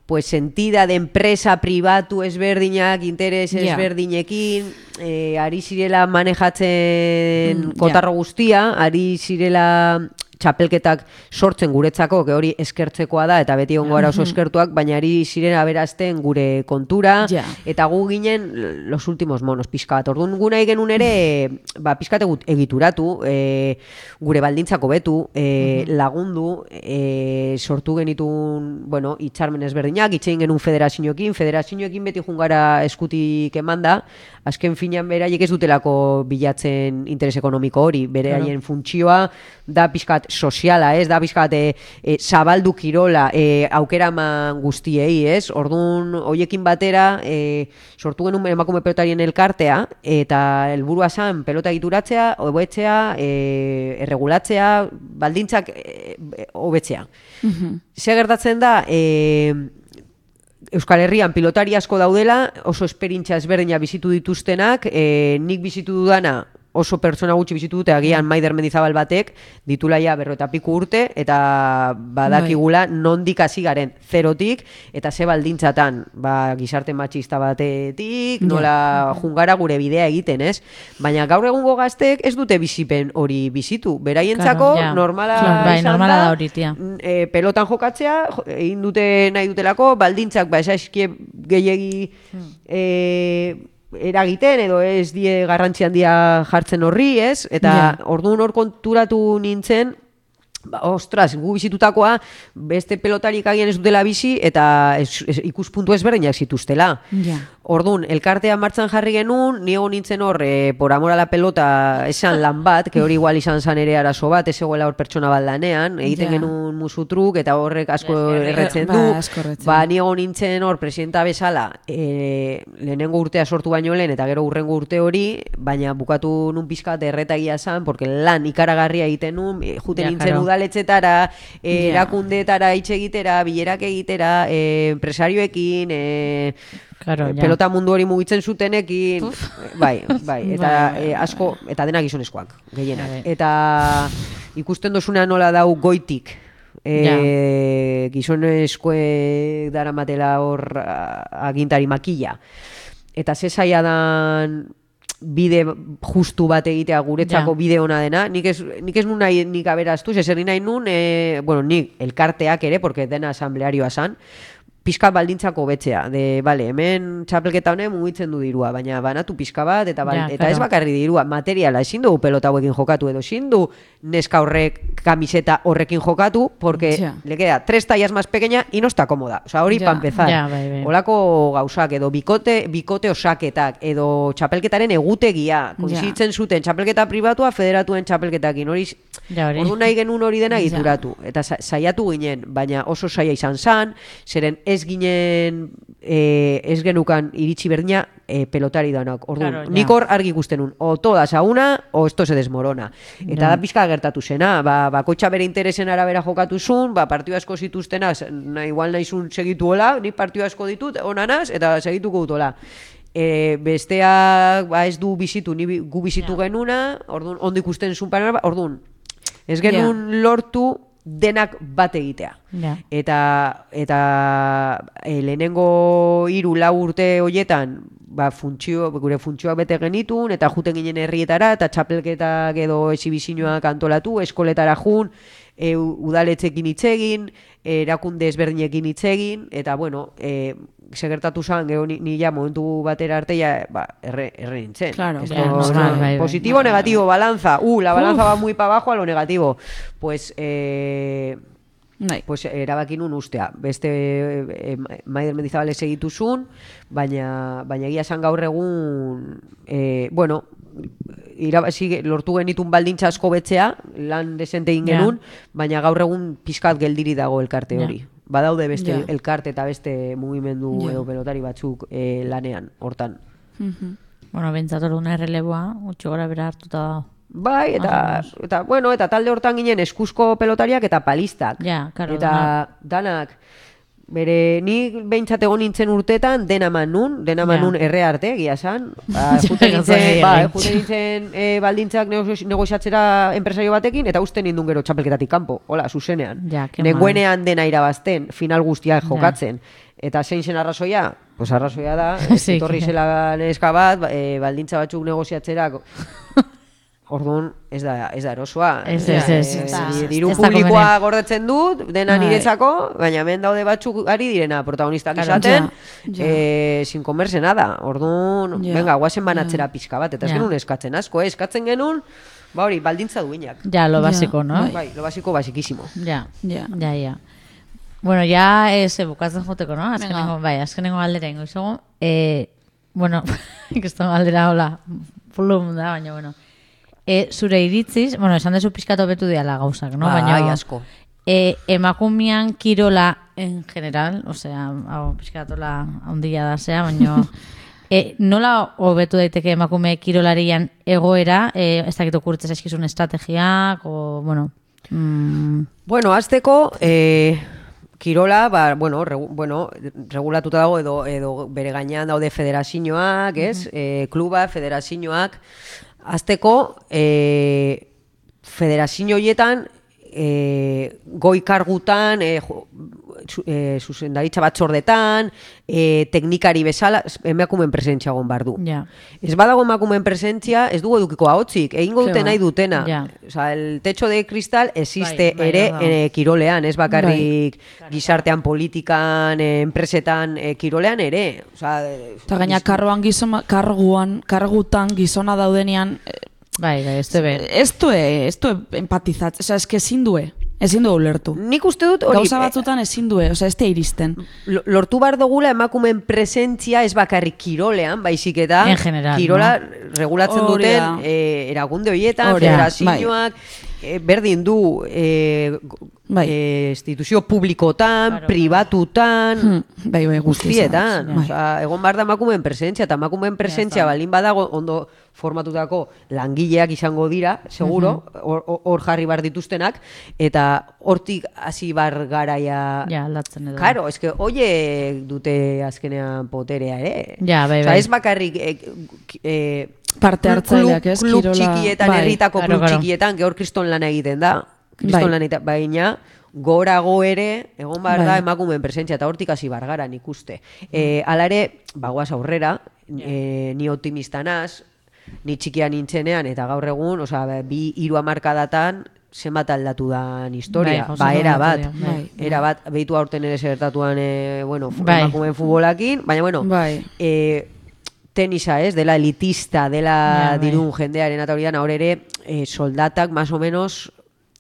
Speaker 4: pues sentida de enpresa pribatu ezberdinak, interes ezberdinekin, eh, ari zirela manejatzen
Speaker 2: Mm,
Speaker 4: kotarro guztia, ari zirela txapelketak sortzen guretzako, hori eskertzekoa da, eta beti egongo gara oso eskertuak, baina ari ziren aberazten gure kontura,
Speaker 2: Ja.
Speaker 4: eta gu ginen los últimos monos pixka bat. Orduan gu nahi genuen ere, ba, pixka egituratu, e, gure baldintzako betu, e, lagundu, e, sortu genitun, bueno, itxarmen ezberdinak, itxein genuen federazioekin, federazioekin beti jungara eskutik emanda, azken finean beraiek ez dutelako bilatzen interes ekonomiko hori, bere haien funtzioa da pixkat soziala, ez, da pixkat e, e, zabaldu kirola e, aukeraman guztiei, ez, orduan hoiekin batera e, sortu genuen emakume pelotarien elkartea, eta helburua zen pelota egituratzea, hobetzea, e, erregulatzea, baldintzak e, e, hobetzea. Ze gertatzen da, e, Euskal Herrian pilotari asko daudela, oso esperintza ezberdina bizitu dituztenak, e, nik bizitu dudana oso pertsona gutxi bizitu dute agian Maider Mendizabal batek ditula ja berro eta piku urte eta badakigula nondik hasi garen zerotik eta ze baldintzatan ba, gizarte matxista batetik nola jungara gure bidea egiten ez? Baina gaur egungo gaztek ez dute bizipen hori bizitu. Beraientzako
Speaker 1: Claro, ja.
Speaker 4: normala
Speaker 1: Claro, bai, normala
Speaker 4: da,
Speaker 1: hori, tia.
Speaker 4: e, pelotan jokatzea, jo- egin dute nahi dutelako, baldintzak ba esaizkie gehiegi e, eragiten edo ez die garrantzi handia jartzen horri, ez? Eta
Speaker 2: Ja.
Speaker 4: orduan hor konturatu nintzen, ba, ostras, gu bizitutakoa beste pelotarik agian ez dutela bizi eta ez, ez, ikuspuntu ezberdinak zituztela.
Speaker 2: Ja.
Speaker 4: Orduan, elkartea martxan jarri genuen, niego nintzen hor, e, por amor a la pelota, esan lan bat, que hori igual izan zan ere arazo bat, ez egoela hor pertsona bat lanean, egiten
Speaker 2: Ja.
Speaker 4: genuen musutruk, eta horrek asko
Speaker 1: Eskerrik.
Speaker 4: erretzen
Speaker 2: Ba,
Speaker 4: du.
Speaker 2: asko erretzen
Speaker 4: Ba, niego nintzen hor, presidenta bezala, e, lehenengo urtea sortu baino lehen, eta gero urrengo urte hori, baina bukatu nun pizkat erretagia zan, porque lan ikaragarria egiten nun, e, juten
Speaker 1: Ja,
Speaker 4: nintzen
Speaker 1: claro.
Speaker 4: udaletxetara, e,
Speaker 2: Ja.
Speaker 4: erakundeetara hitz egitera, bilerak egitera, e, empresarioekin, e,
Speaker 1: Claro,
Speaker 4: Eh,
Speaker 1: ja.
Speaker 4: pelota mundu hori mugitzen zutenekin, bai, bai, eta
Speaker 2: Bai, bai,
Speaker 4: eh, asko, eta denak gizonezkoak, gehienak.
Speaker 1: Bai.
Speaker 4: Eta ikusten dozuna nola dau goitik, e, gizonezkoek daramatela hor agintari makilla. Eta ze zaila dan bide justu bat egitea guretzako
Speaker 1: Ja.
Speaker 4: bide ona dena. Nik ez, nik ez nun nahi nik aberaztu, ez erri nahi nun, e, bueno, nik elkarteak ere, porque dena asamblearioa zan, pixka baldintzako betzea. De, bale, hemen txapelketa honen mugitzen du dirua, baina banatu pixka bat, eta, bal,
Speaker 1: Ja,
Speaker 4: eta ez bakarri dirua, materiala, ezin dugu pelota hauekin jokatu, edo ezin du neska horrek kamiseta horrekin jokatu, porque
Speaker 2: Ja.
Speaker 4: le queda tres tallas más pequeña y no está cómoda. O sea, hori
Speaker 2: Ja.
Speaker 4: pa empezar.
Speaker 1: Ja, bai, bai.
Speaker 4: Olako gauzak, edo bikote, bikote osaketak, edo txapelketaren egutegia, koinzitzen zuten txapelketa pribatua federatuen txapelketakin, hori
Speaker 1: Ja.
Speaker 4: Ordu nahi genuen hori dena
Speaker 2: Ja.
Speaker 4: egituratu. Eta sa- saiatu ginen, baina oso saia izan zan, zeren ez ginen, e, ez genukan iritsi berdina e, pelotari danak. Ordu,
Speaker 1: Claro, ja.
Speaker 4: nik hor argi ikusten nun, o toda sauna, o esto se desmorona. Eta
Speaker 1: Ja.
Speaker 4: da pixka gertatu zena, ba, bakoitza bere interesen arabera jokatu zun, ba, partio asko zituztenaz, na, igual nahi zun segituola, ni partio asko ditut, onanaz, eta segituko dutola. E, besteak ba, ez du bizitu, ni gu bizitu genuna, orduan, ondo ikusten panorama, orduan, ez genuen lortu denak bat egitea.
Speaker 1: Ja.
Speaker 4: Eta, eta e, lehenengo hiru lau urte hoietan, ba, funtzio, gure funtzioak bete genitun, eta juten ginen herrietara, eta txapelketak edo exibizioak antolatu, eskoletara jun, e, u- udaletxekin hitz egin, erakunde ezberdinekin hitz egin, eta bueno, e, segertatu zan, geho ni, ja momentu batera arte ja, ba, erre, erre nintzen.
Speaker 2: Claro,
Speaker 4: Esto,
Speaker 1: ja, normal, bai, bai.
Speaker 4: positivo, negativo, balanza. Uh, la balanza va muy para abajo a lo negativo. Pues, eh,
Speaker 2: Bai.
Speaker 4: pues erabaki nun ustea. Beste e, Maider Mendizabal segitu zuen, baina, baina egia esan gaur egun, e, bueno, irabazi lortu genitun baldintza asko betzea, lan desente egin
Speaker 1: Ja.
Speaker 4: genuen, baina gaur egun pizkat geldiri dago elkarte hori. Badaude beste
Speaker 2: Ja.
Speaker 4: elkarte eta beste mugimendu edo pelotari batzuk e, lanean, hortan.
Speaker 2: Mhm.
Speaker 1: Bueno, bentsat orduna erreleboa, gutxi gora bera hartuta dago.
Speaker 4: Bai, eta, eta, bueno, eta talde hortan ginen eskuzko pelotariak eta palistak.
Speaker 1: Ja, karo,
Speaker 4: eta danak, bere, ni behintzat egon nintzen urtetan, dena man nun, dena man
Speaker 1: Ja.
Speaker 4: nun erre arte, egia san. Ba,
Speaker 1: Ja,
Speaker 4: juten nintzen, ba, juten nintzen e, baldintzak nego- negoziatzera enpresario batekin, eta usten nindun gero txapelketatik kanpo, hola, zuzenean.
Speaker 1: Ja.
Speaker 4: Neguenean dena irabazten, final guztiak jokatzen. Eta zein zen arrazoia? Pues arrazoia da, etorri zela neska bat, ba, e, baldintza batzuk negoziatzera, Orduan, ez da, ez da erosoa.
Speaker 1: Ez, ez, ez, ez
Speaker 4: diru
Speaker 1: ez da
Speaker 4: publikoa gordetzen dut, dena
Speaker 1: Bai.
Speaker 4: niretzako, baina hemen daude batzuk ari direna protagonistak
Speaker 1: Claro,
Speaker 4: izaten,
Speaker 2: ja, ja.
Speaker 4: eh, sin comerse nada. Orduan,
Speaker 2: Ja.
Speaker 4: venga, guazen banatzera pixka bat, eta ez
Speaker 1: Ja.
Speaker 4: genuen eskatzen asko, eh? eskatzen genuen, ba hori, baldintza duinak.
Speaker 1: Ja, lo
Speaker 2: Ja,
Speaker 1: básico, ¿no?
Speaker 2: bai.
Speaker 4: Lo basiko basikísimo.
Speaker 1: Ja,
Speaker 2: Ja.
Speaker 1: ja, ja. Bueno, ya ez eh, bukatzen joteko, no? Azkenengo, bai, azkenengo galdera ingo. Eh, bueno, ikeston galdera hola, plum da, baina, bueno. E, zure iritziz, bueno, esan dezu pizkatu betu diala gauzak, no?
Speaker 4: Bai,
Speaker 1: baina,
Speaker 4: asko.
Speaker 1: E, emakumian kirola en general, osea, hau pizkatola ondila da zea, baina e, nola hobetu daiteke emakume kirolarian egoera, e, ez dakit okurtzen zaizkizun estrategiak, o, bueno, mm,
Speaker 4: Bueno, azteko, eh, kirola, ba, bueno, regu, bueno, regulatuta dago edo, edo bere gainean daude federazioak, ez? eh, kluba, federazioak. Azteko, eh, federazio horietan, eh, goi kargutan, eh, eh, zuzendaritza batzordetan, eh, teknikari bezala, emakumen presentzia egon bar du.
Speaker 1: ja.
Speaker 4: Ez badago emakumeen presentzia, ez dugu edukiko ahotzik, egingo dute
Speaker 2: ba.
Speaker 4: nahi dutena.
Speaker 1: Ja.
Speaker 4: Osea, el techo de cristal existe
Speaker 1: Bai, bai,
Speaker 4: ere
Speaker 1: dago.
Speaker 4: eh, kirolean, ez bakarrik gizartean, politikan, enpresetan, eh, kirolean ere. Osea, eh,
Speaker 2: Eta gaina karroan gizona, karguan, kargutan gizona daudenean,
Speaker 1: Bai, bai, ez du be.
Speaker 2: ez du, ez du empatizat, oza, eske ezin due, ezin du ulertu.
Speaker 4: nik uste dut hori
Speaker 2: Gauza
Speaker 4: eh,
Speaker 2: batzutan ezin due, oza, ez te iristen.
Speaker 4: lo- lortu bar dugula emakumeen presentzia ez bakarrik kirolean, baizik eta
Speaker 1: En general,
Speaker 4: kirola regulatzen
Speaker 2: Hori
Speaker 4: duten
Speaker 2: da.
Speaker 4: eh, erakunde horietan,
Speaker 2: Hori da,
Speaker 4: eh, berdin du eh, go-
Speaker 2: Bai.
Speaker 4: eh, instituzio publikotan,
Speaker 1: Claro.
Speaker 4: pribatutan,
Speaker 2: Hmm, bai, bai, guztietan. Bai.
Speaker 4: Osea, egon bar da emakumeen presentzia, eta emakumeen presentzia balin badago ondo formatutako langileak izango dira, seguro, hor hor jarri bar dituztenak, eta hortik hasi bar garaia...
Speaker 1: Ja, aldatzen edo.
Speaker 4: Claro, eske oie dute azkenean poterea ere.
Speaker 1: Ja, bai, bai.
Speaker 4: ez bakarrik eh, eh,
Speaker 2: Parte hartzaileak, ez,
Speaker 4: Klub
Speaker 2: kirola-
Speaker 4: txikietan,
Speaker 2: bai.
Speaker 4: herritako klub
Speaker 1: claro.
Speaker 4: txikietan, gaur kriston lan egiten da. Kriston
Speaker 2: Bai.
Speaker 4: lan egiten, baina gorago ere, egon behar da
Speaker 2: Bai.
Speaker 4: emakumeen presentzia, eta hortik hasi bargara nik uste. E, ala ere, bagoaz aurrera, e, ni optimista naz, ni txikia nintzenean, eta gaur egun, osea, bi hiru hamarkadatan, zenbat aldatu dan historia,
Speaker 1: Bai,
Speaker 4: ba, era bat,
Speaker 1: dio,
Speaker 2: bai.
Speaker 4: era bat, behitu aurten ere zertatuan, e, bueno, fu-
Speaker 1: Bai.
Speaker 4: emakumeen futbolakin, baina, bueno,
Speaker 2: Bai.
Speaker 4: e, tenisa, ez, dela elitista, dela
Speaker 1: Ja, bai.
Speaker 4: dirun jendearen eta hori hor ere, e, soldatak, más o menos,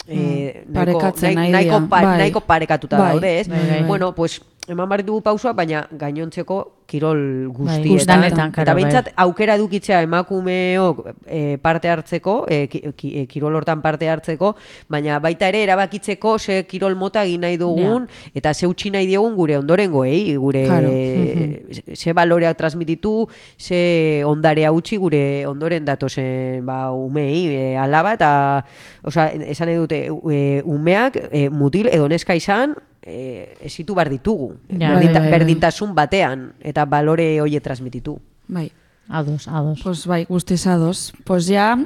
Speaker 2: Mm,
Speaker 4: nahiko,
Speaker 2: parekatzen
Speaker 4: nahi-
Speaker 2: nahi
Speaker 4: nahiko, pa-
Speaker 2: bai.
Speaker 4: nahiko parekatuta
Speaker 2: Bai,
Speaker 4: daude, ez?
Speaker 1: bai, bai.
Speaker 4: Bueno, pues, eman behar ditugu pausua, baina gainontzeko kirol
Speaker 1: Bai,
Speaker 4: guztietan.
Speaker 1: guztietan,
Speaker 4: eta behintzat
Speaker 1: bai.
Speaker 4: aukera edukitzea emakumeok e, parte hartzeko, e, ki, e, kirol hortan parte hartzeko, baina baita ere erabakitzeko ze kirol mota egin nahi dugun, eta ze utzi nahi diogun gure ondorengoei, gure
Speaker 2: Claro.
Speaker 4: ze- ze baloreak transmititu, ze ondarea utzi gure ondoren datozen ba, umei, e, alaba, eta osea, esan nahi dute, e, umeak e, mutil edo neska izan, e, esitu bar ditugu.
Speaker 1: Ja.
Speaker 4: Berdinta-
Speaker 2: Bai, bai, bai.
Speaker 4: berdintasun batean, eta balore hoie transmititu.
Speaker 2: Bai.
Speaker 1: Ados, ados.
Speaker 2: Pues bai, guztiz ados. Pues ja,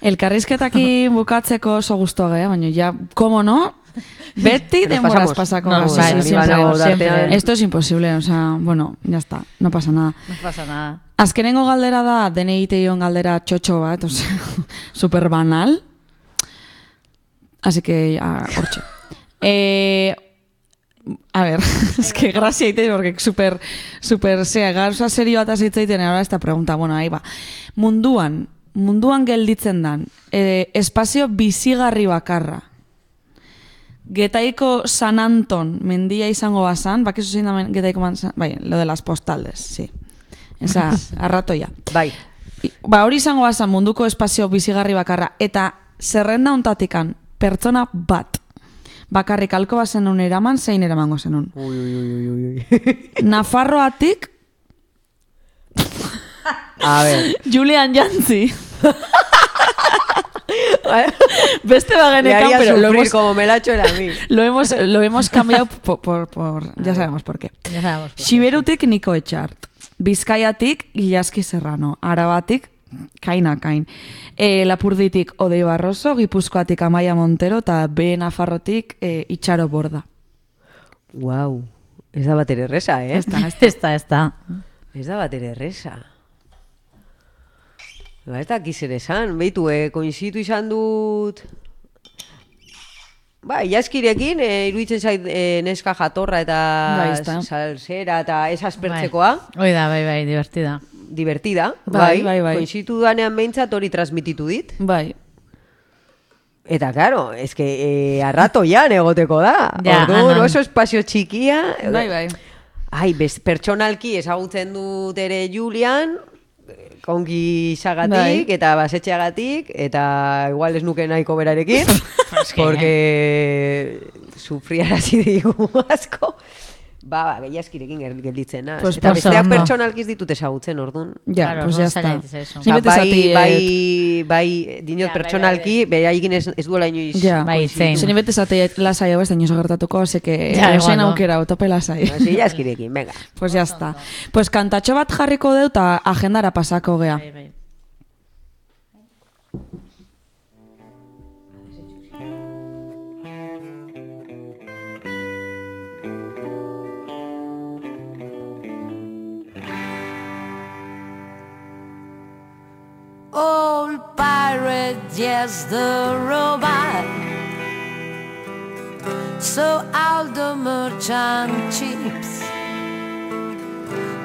Speaker 2: elkarrizketaki bukatzeko oso gusto ge, baina ja, como no, beti
Speaker 4: pasamos.
Speaker 2: pasako
Speaker 1: No,
Speaker 2: sí,
Speaker 1: bai,
Speaker 2: sí, siempre.
Speaker 1: siempre, siempre.
Speaker 2: Esto es imposible, o sea, bueno, ya está, no pasa nada.
Speaker 1: No pasa nada.
Speaker 2: Azkenengo galdera da, dene iteon galdera txotxo bat, o sea, super banal. Así que, ya, hortxe. Eh, a ver, es que gracia ite, porque super, super, sea, gauza serio bat azitzaiten, ahora esta pregunta, bueno, ahí va. Munduan, munduan gelditzen dan, eh, espazio bizigarri bakarra, Getaiko San Anton mendia izango bazan, bakizu zein da men- Getaiko man, bai, lo de las postales, sí. Esa, arratoia.
Speaker 4: Bai,
Speaker 2: Ba, hori izango bazan munduko espazio bizigarri bakarra, eta zerrenda ontatikan pertsona bat, bakarrik alko bazenun eraman, zein eramango zenun.
Speaker 4: ui, ui, ui, ui, ui.
Speaker 2: Nafarroatik,
Speaker 4: A ver,
Speaker 2: Julian Jantzi. Beste
Speaker 4: le
Speaker 2: bagenekan,
Speaker 4: haría
Speaker 2: pero lo hemos,
Speaker 4: como me la ha hecho él a mí.
Speaker 2: lo hemos, lo hemos cambiado por, por, por- ya sabemos por qué.
Speaker 1: Ya sabemos. por.
Speaker 2: Siberutik Niko Etxart. Bizkaiatik Ilaski Serrano. Arabatik Kaina Kain. E, Lapurditik Odei Barroso, Gipuzkoatik Amaia Montero eta B Nafarrotik e, Itxaro Borda.
Speaker 4: Wow, ez da batere erresa, eh?
Speaker 2: Ez da, ez
Speaker 1: Ez da, ez da.
Speaker 4: Ez da batere erresa. Ba, ez da kizer esan, behitu, eh, koinzitu izan dut... Ba, jaskirekin, eh, iruditzen zait eh, neska jatorra eta
Speaker 2: ezta.
Speaker 4: salsera eta ez aspertzekoa,
Speaker 1: Bai. Hoi da, bai, bai, divertida.
Speaker 4: Divertida,
Speaker 2: Bai, bai, bai.
Speaker 4: Koinzitu danean behintzat hori transmititu dit.
Speaker 2: Bai.
Speaker 4: Eta, claro, ez que eh, arrato jan egoteko da.
Speaker 1: Ja,
Speaker 4: Orduan, oso espazio txikia.
Speaker 2: Bai, bai.
Speaker 4: Ai, bez, pertsonalki ezagutzen dut ere Julian, kongi izagatik
Speaker 2: Bai.
Speaker 4: eta basetxeagatik, eta igual ez nuke nahiko berarekin, porque sufriarazi digu asko. Ba, ba, gehiaskirekin gel- gelditzen naz.
Speaker 2: Pues
Speaker 4: eta besteak
Speaker 1: ondo.
Speaker 4: pertsonalki ez ditut ezagutzen, orduan.
Speaker 2: Ja,
Speaker 1: Claro,
Speaker 2: pues
Speaker 1: no
Speaker 2: ya está.
Speaker 1: eso.
Speaker 2: Ni
Speaker 4: Osea,
Speaker 2: bete
Speaker 4: bai, bai,
Speaker 2: eh,
Speaker 4: bai, dinot
Speaker 1: Ja, bai,
Speaker 4: pertsonalki, beraikin ez, ez duela inoiz.
Speaker 2: Ja.
Speaker 1: Bai, zein.
Speaker 2: Zeni bete zati lasai hau ez da inozo gertatuko, así que
Speaker 1: Ja,
Speaker 2: ja,
Speaker 1: igual, no.
Speaker 2: aukera, tope lasai.
Speaker 4: Hasi jaskirekin, venga.
Speaker 2: Pues ya está. Pues kantatxo bat jarriko deu eta agendara pasako gea.
Speaker 1: Bai, bai.
Speaker 5: Old pirate, yes, the robot. So all the merchant ships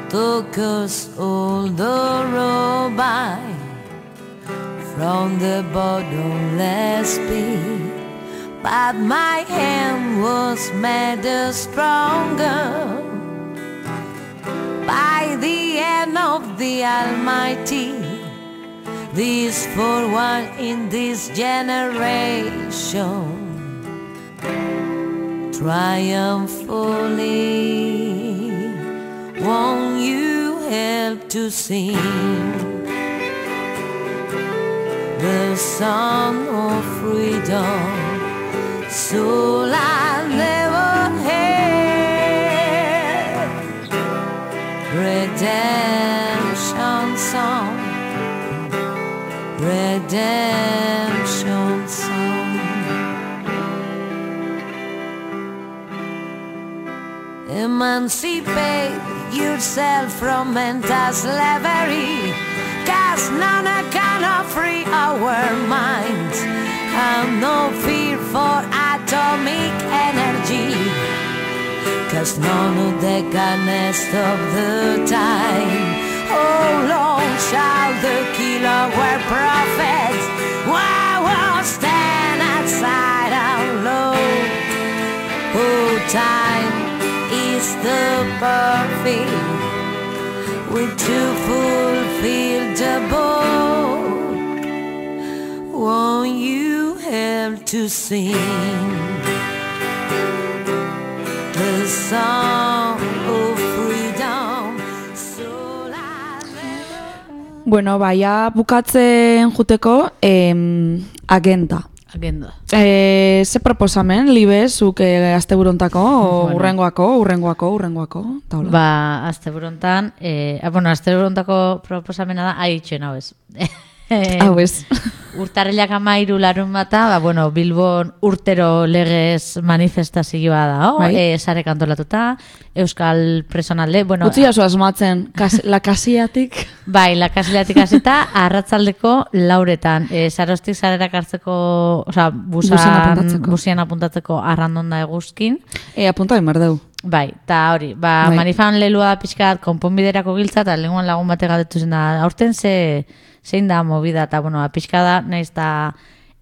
Speaker 5: took us all the robot from the bottomless pit. But my hand was made stronger by the hand of the Almighty. This for one in this generation triumphantly. Won't you help to sing the song of freedom? So I redemption song. Emancipate yourself from mental slavery, cause none can free our minds. Have no fear for atomic energy. Cause none of they can stop the time. How long shall the killer wear prophets? Why won't stand outside and look? Oh, time is the perfect with to fulfill the book. Won't you help to sing the song
Speaker 2: Bueno, baia bukatzen juteko em, agenda.
Speaker 1: Agenda.
Speaker 2: E, ze proposamen, libe, zuk e, azte burontako,
Speaker 1: Bueno.
Speaker 2: urrengoako, urrengoako, urrengoako, taula.
Speaker 1: Ba, azte burontan, eh, ah, bueno, azte burontako proposamena da, aitxen hau ez. Eh,
Speaker 2: Hau ez.
Speaker 1: Urtarrilak amairu larun bata, ba, bueno, Bilbon urtero legez manifestazioa da, oh?
Speaker 2: Bai.
Speaker 1: e, sare kantolatuta, Euskal Presonalde, bueno,
Speaker 2: Utzi jasu asmatzen, kas, la kasiatik.
Speaker 1: bai, lakasileatik hasita, arratzaldeko lauretan, e, sarostik sarerak hartzeko, oza, busan,
Speaker 2: Busian apuntatzeko.
Speaker 1: busian apuntatzeko arrandonda eguzkin,
Speaker 2: E, apunta emerdeu.
Speaker 1: Bai, eta hori, ba,
Speaker 2: Bai.
Speaker 1: manifan lelua pixkat konponbiderako giltza, eta lenguan lagun bate galdetu zen da, aurten ze, zein da movida, eta bueno, ba, pixka da, nahiz eta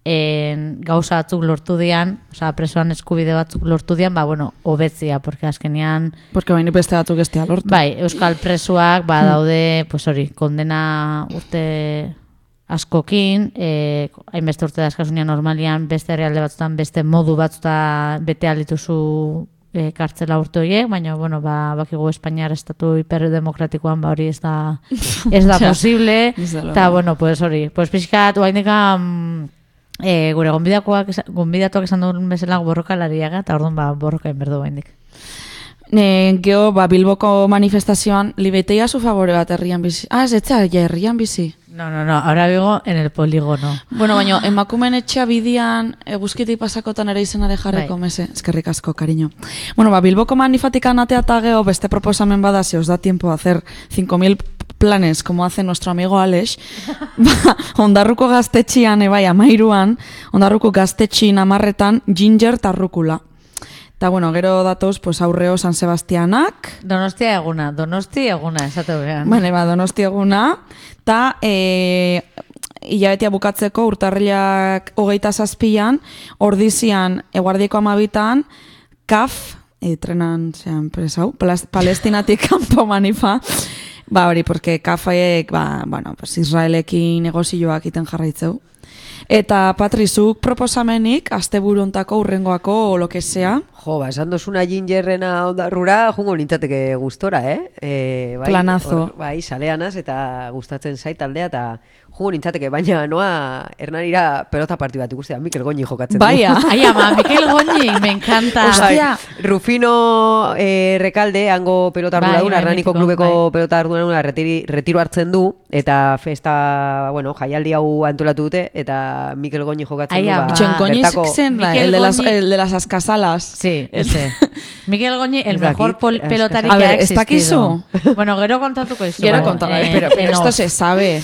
Speaker 1: en, gauza batzuk lortu dian, oza, presoan eskubide batzuk lortu dian, ba, bueno, hobetzia, porque azkenean,
Speaker 2: Porque baini beste batzuk estea lortu.
Speaker 1: bai, euskal presuak, ba, daude, pues hori, kondena urte askokin, e, hainbeste urte daskasunia normalian, beste herrialde batzutan, beste modu batzuta bete alituzu e, kartzela urte horiek, baina, bueno, ba, bakigu Espainiar estatu hiperdemokratikoan, ba, hori ez da, ez da posible, eta, bueno, pues hori, pues pixkat, oaindika, mm, e, gure gonbidakoak, esan- gonbidatuak esan duen bezala borrokalariaga, eta orduan, ba, borroka inberdu baindik.
Speaker 2: Ne, geho, ba, Bilboko manifestazioan, libeteia zu favore bat herrian bizi. Ah, ez etza, ja, herrian bizi.
Speaker 1: No, no, no, ahora vivo en el polígono.
Speaker 2: Bueno, baina emakumen etxea bidian eguzkitik pasakotan ere izenare jarreko,
Speaker 1: Bai.
Speaker 2: mese, eskerrik asko, cariño. Bueno, ba, Bilboko manifatikan atea eta geho beste proposamen bada, si os da tiempo a hacer 5.000 planes, como hace nuestro amigo Alex, ba, ondarruko gaztetxian, ebai, amairuan, ondarruko gaztetxin amarretan, ginger tarrukula. Eta, bueno, gero datoz, pues, aurreo San Sebastianak,
Speaker 1: Donostia eguna, donosti eguna, esate behan.
Speaker 2: Bale, ba, donosti eguna. Ta, e, hilabetea bukatzeko urtarrilak hogeita zazpian, ordizian eguardieko amabitan, kaf, e, trenan, zean, presau, palestinatik kanpo manifa, ba, hori, porque kafaek, ba, bueno, pues, Israelekin negozioak iten jarraitzeu. Eta Patrizuk proposamenik, asteburuntako urrengoako o lo que sea,
Speaker 4: Jo, ba, esan dozuna gingerrena ondarrura, jungo nintzateke gustora, eh? E, bai,
Speaker 2: Planazo.
Speaker 4: hor, bai, saleanaz eta gustatzen zait taldea, eta jungo nintzateke, baina noa hernanira pelota parti bat ikustea, Mikel Goñi jokatzen
Speaker 2: Baia.
Speaker 4: du.
Speaker 1: Ai, ama, Mikel Goñi, me encanta.
Speaker 2: Hostia.
Speaker 4: Bai, Rufino eh, Rekalde, hango pelota
Speaker 1: Bai,
Speaker 4: arduraduna,
Speaker 1: bai,
Speaker 4: Hernaniko
Speaker 1: mitiko,
Speaker 4: klubeko pelota arduraduna retiro hartzen du, eta festa, bueno, jaialdi hau antolatu dute, eta Mikel Goñi jokatzen du, ba,
Speaker 2: Goñi zen, el de, las, el de las ascasalas.
Speaker 1: Sí, ese. Mikel Goñi, el mejor pol-
Speaker 4: que-
Speaker 1: pelotari
Speaker 2: A
Speaker 1: que
Speaker 2: ver,
Speaker 1: ha
Speaker 2: ¿ez
Speaker 1: existido.
Speaker 2: dakizu?
Speaker 1: Bueno, gero kontatuko izu.
Speaker 2: Contar,
Speaker 1: eh,
Speaker 2: pero, pero
Speaker 1: en
Speaker 2: esto se sabe.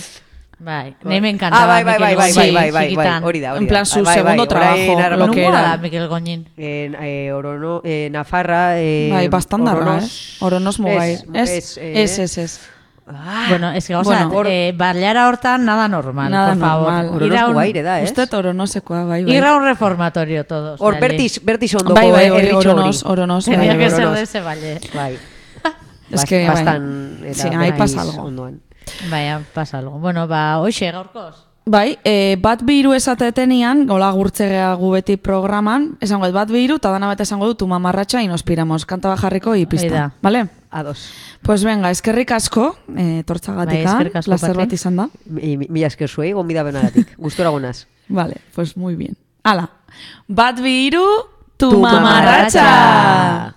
Speaker 1: Bai, nahi me encantaba
Speaker 4: Ah, bai, bai, bai, bai, bai, bai, bai, bai,
Speaker 1: txikitan.
Speaker 4: hori da, hori
Speaker 2: En plan, su
Speaker 4: Bai, bai,
Speaker 2: segundo
Speaker 4: orain
Speaker 2: trabajo,
Speaker 4: arra-
Speaker 2: lo que era.
Speaker 1: da Mikel Goñin.
Speaker 4: En, eh, Orono, eh, Nafarra... Eh,
Speaker 2: Bai, bastandarra, eh?
Speaker 4: Oronos-
Speaker 2: mugai.
Speaker 4: Ez, eh,
Speaker 2: ez, ez, ez.
Speaker 4: Ah,
Speaker 1: Bueno, es que, o
Speaker 2: Bueno,
Speaker 1: sea,
Speaker 4: hor-
Speaker 1: eh, bailara hortan nada normal,
Speaker 2: Nada
Speaker 1: por favor.
Speaker 2: normal.
Speaker 1: Ir a un-
Speaker 4: mugaire da, ez?
Speaker 2: Uste oronosekoa, bai, bai.
Speaker 1: Ir a un reformatorio todos.
Speaker 4: Hor,
Speaker 1: dale.
Speaker 4: bertiz, bertiz ondoko
Speaker 2: Bai, bai,
Speaker 4: eh,
Speaker 2: bai, oronos, oronos.
Speaker 1: Tenía
Speaker 2: bai,
Speaker 1: que
Speaker 2: bai.
Speaker 1: ser de ese valle.
Speaker 4: Bai.
Speaker 2: Es que, bai.
Speaker 4: bastan, eta
Speaker 2: Sí, ahí pasa algo.
Speaker 4: ondoan.
Speaker 1: Vaya, pasa algo. Bueno, ba, hoxe, gaurkoz.
Speaker 2: Bai, e, bat biru esatetenian, gola gurtzegea gu beti programan, esango dut bat biru, eta dana bat esango dut, tu mamarratxa y nos piramos, kanta bajarriko y
Speaker 1: Hori
Speaker 2: pista.
Speaker 1: da.
Speaker 2: Vale?
Speaker 4: Ados.
Speaker 2: Pues venga, eskerrik asko, e,
Speaker 1: Bai,
Speaker 2: tortzagatika,
Speaker 1: asko,
Speaker 2: placer
Speaker 1: Patri.
Speaker 2: bat izan da.
Speaker 4: Mi- mi- Mila esker zuei, gonbida benagatik. Gustora gonaz.
Speaker 2: Vale, pues muy bien. Hala, bat biru, tu,
Speaker 4: Tu
Speaker 2: mamarratxa!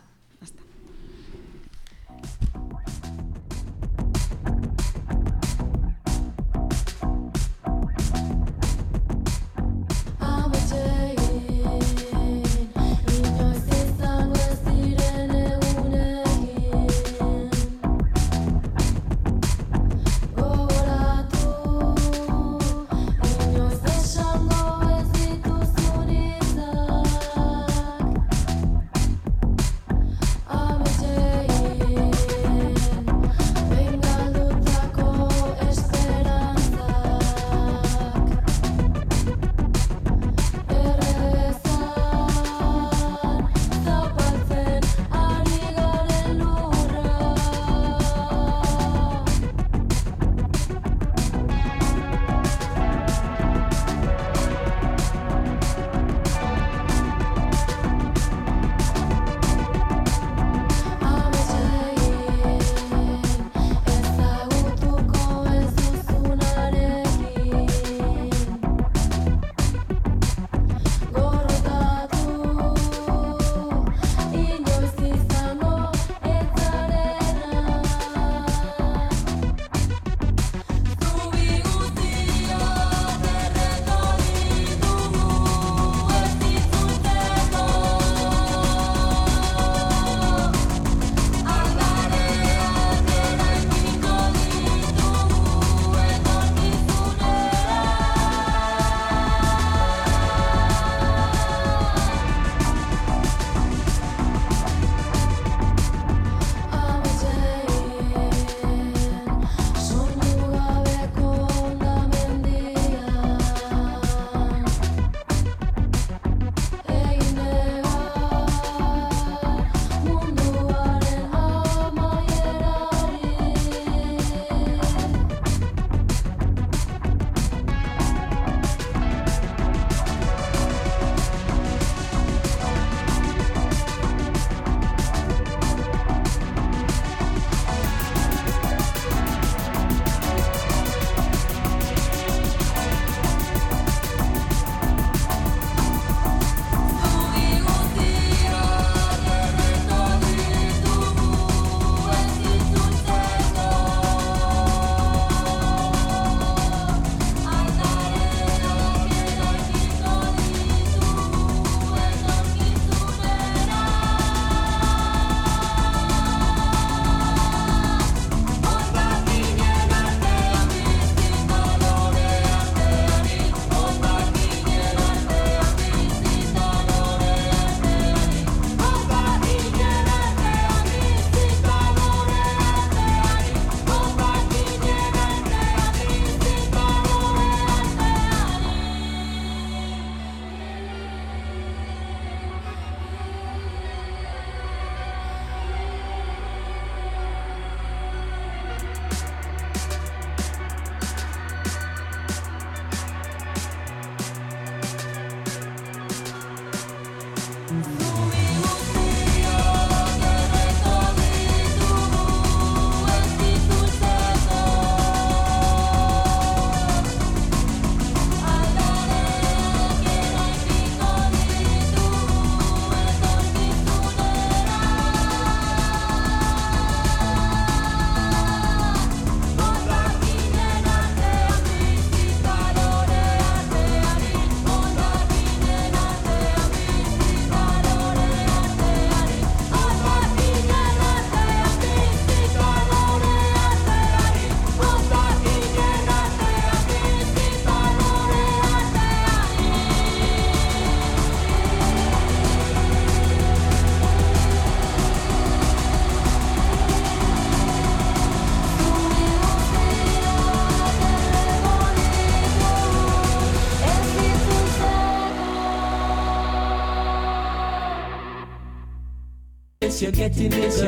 Speaker 6: you're getting it.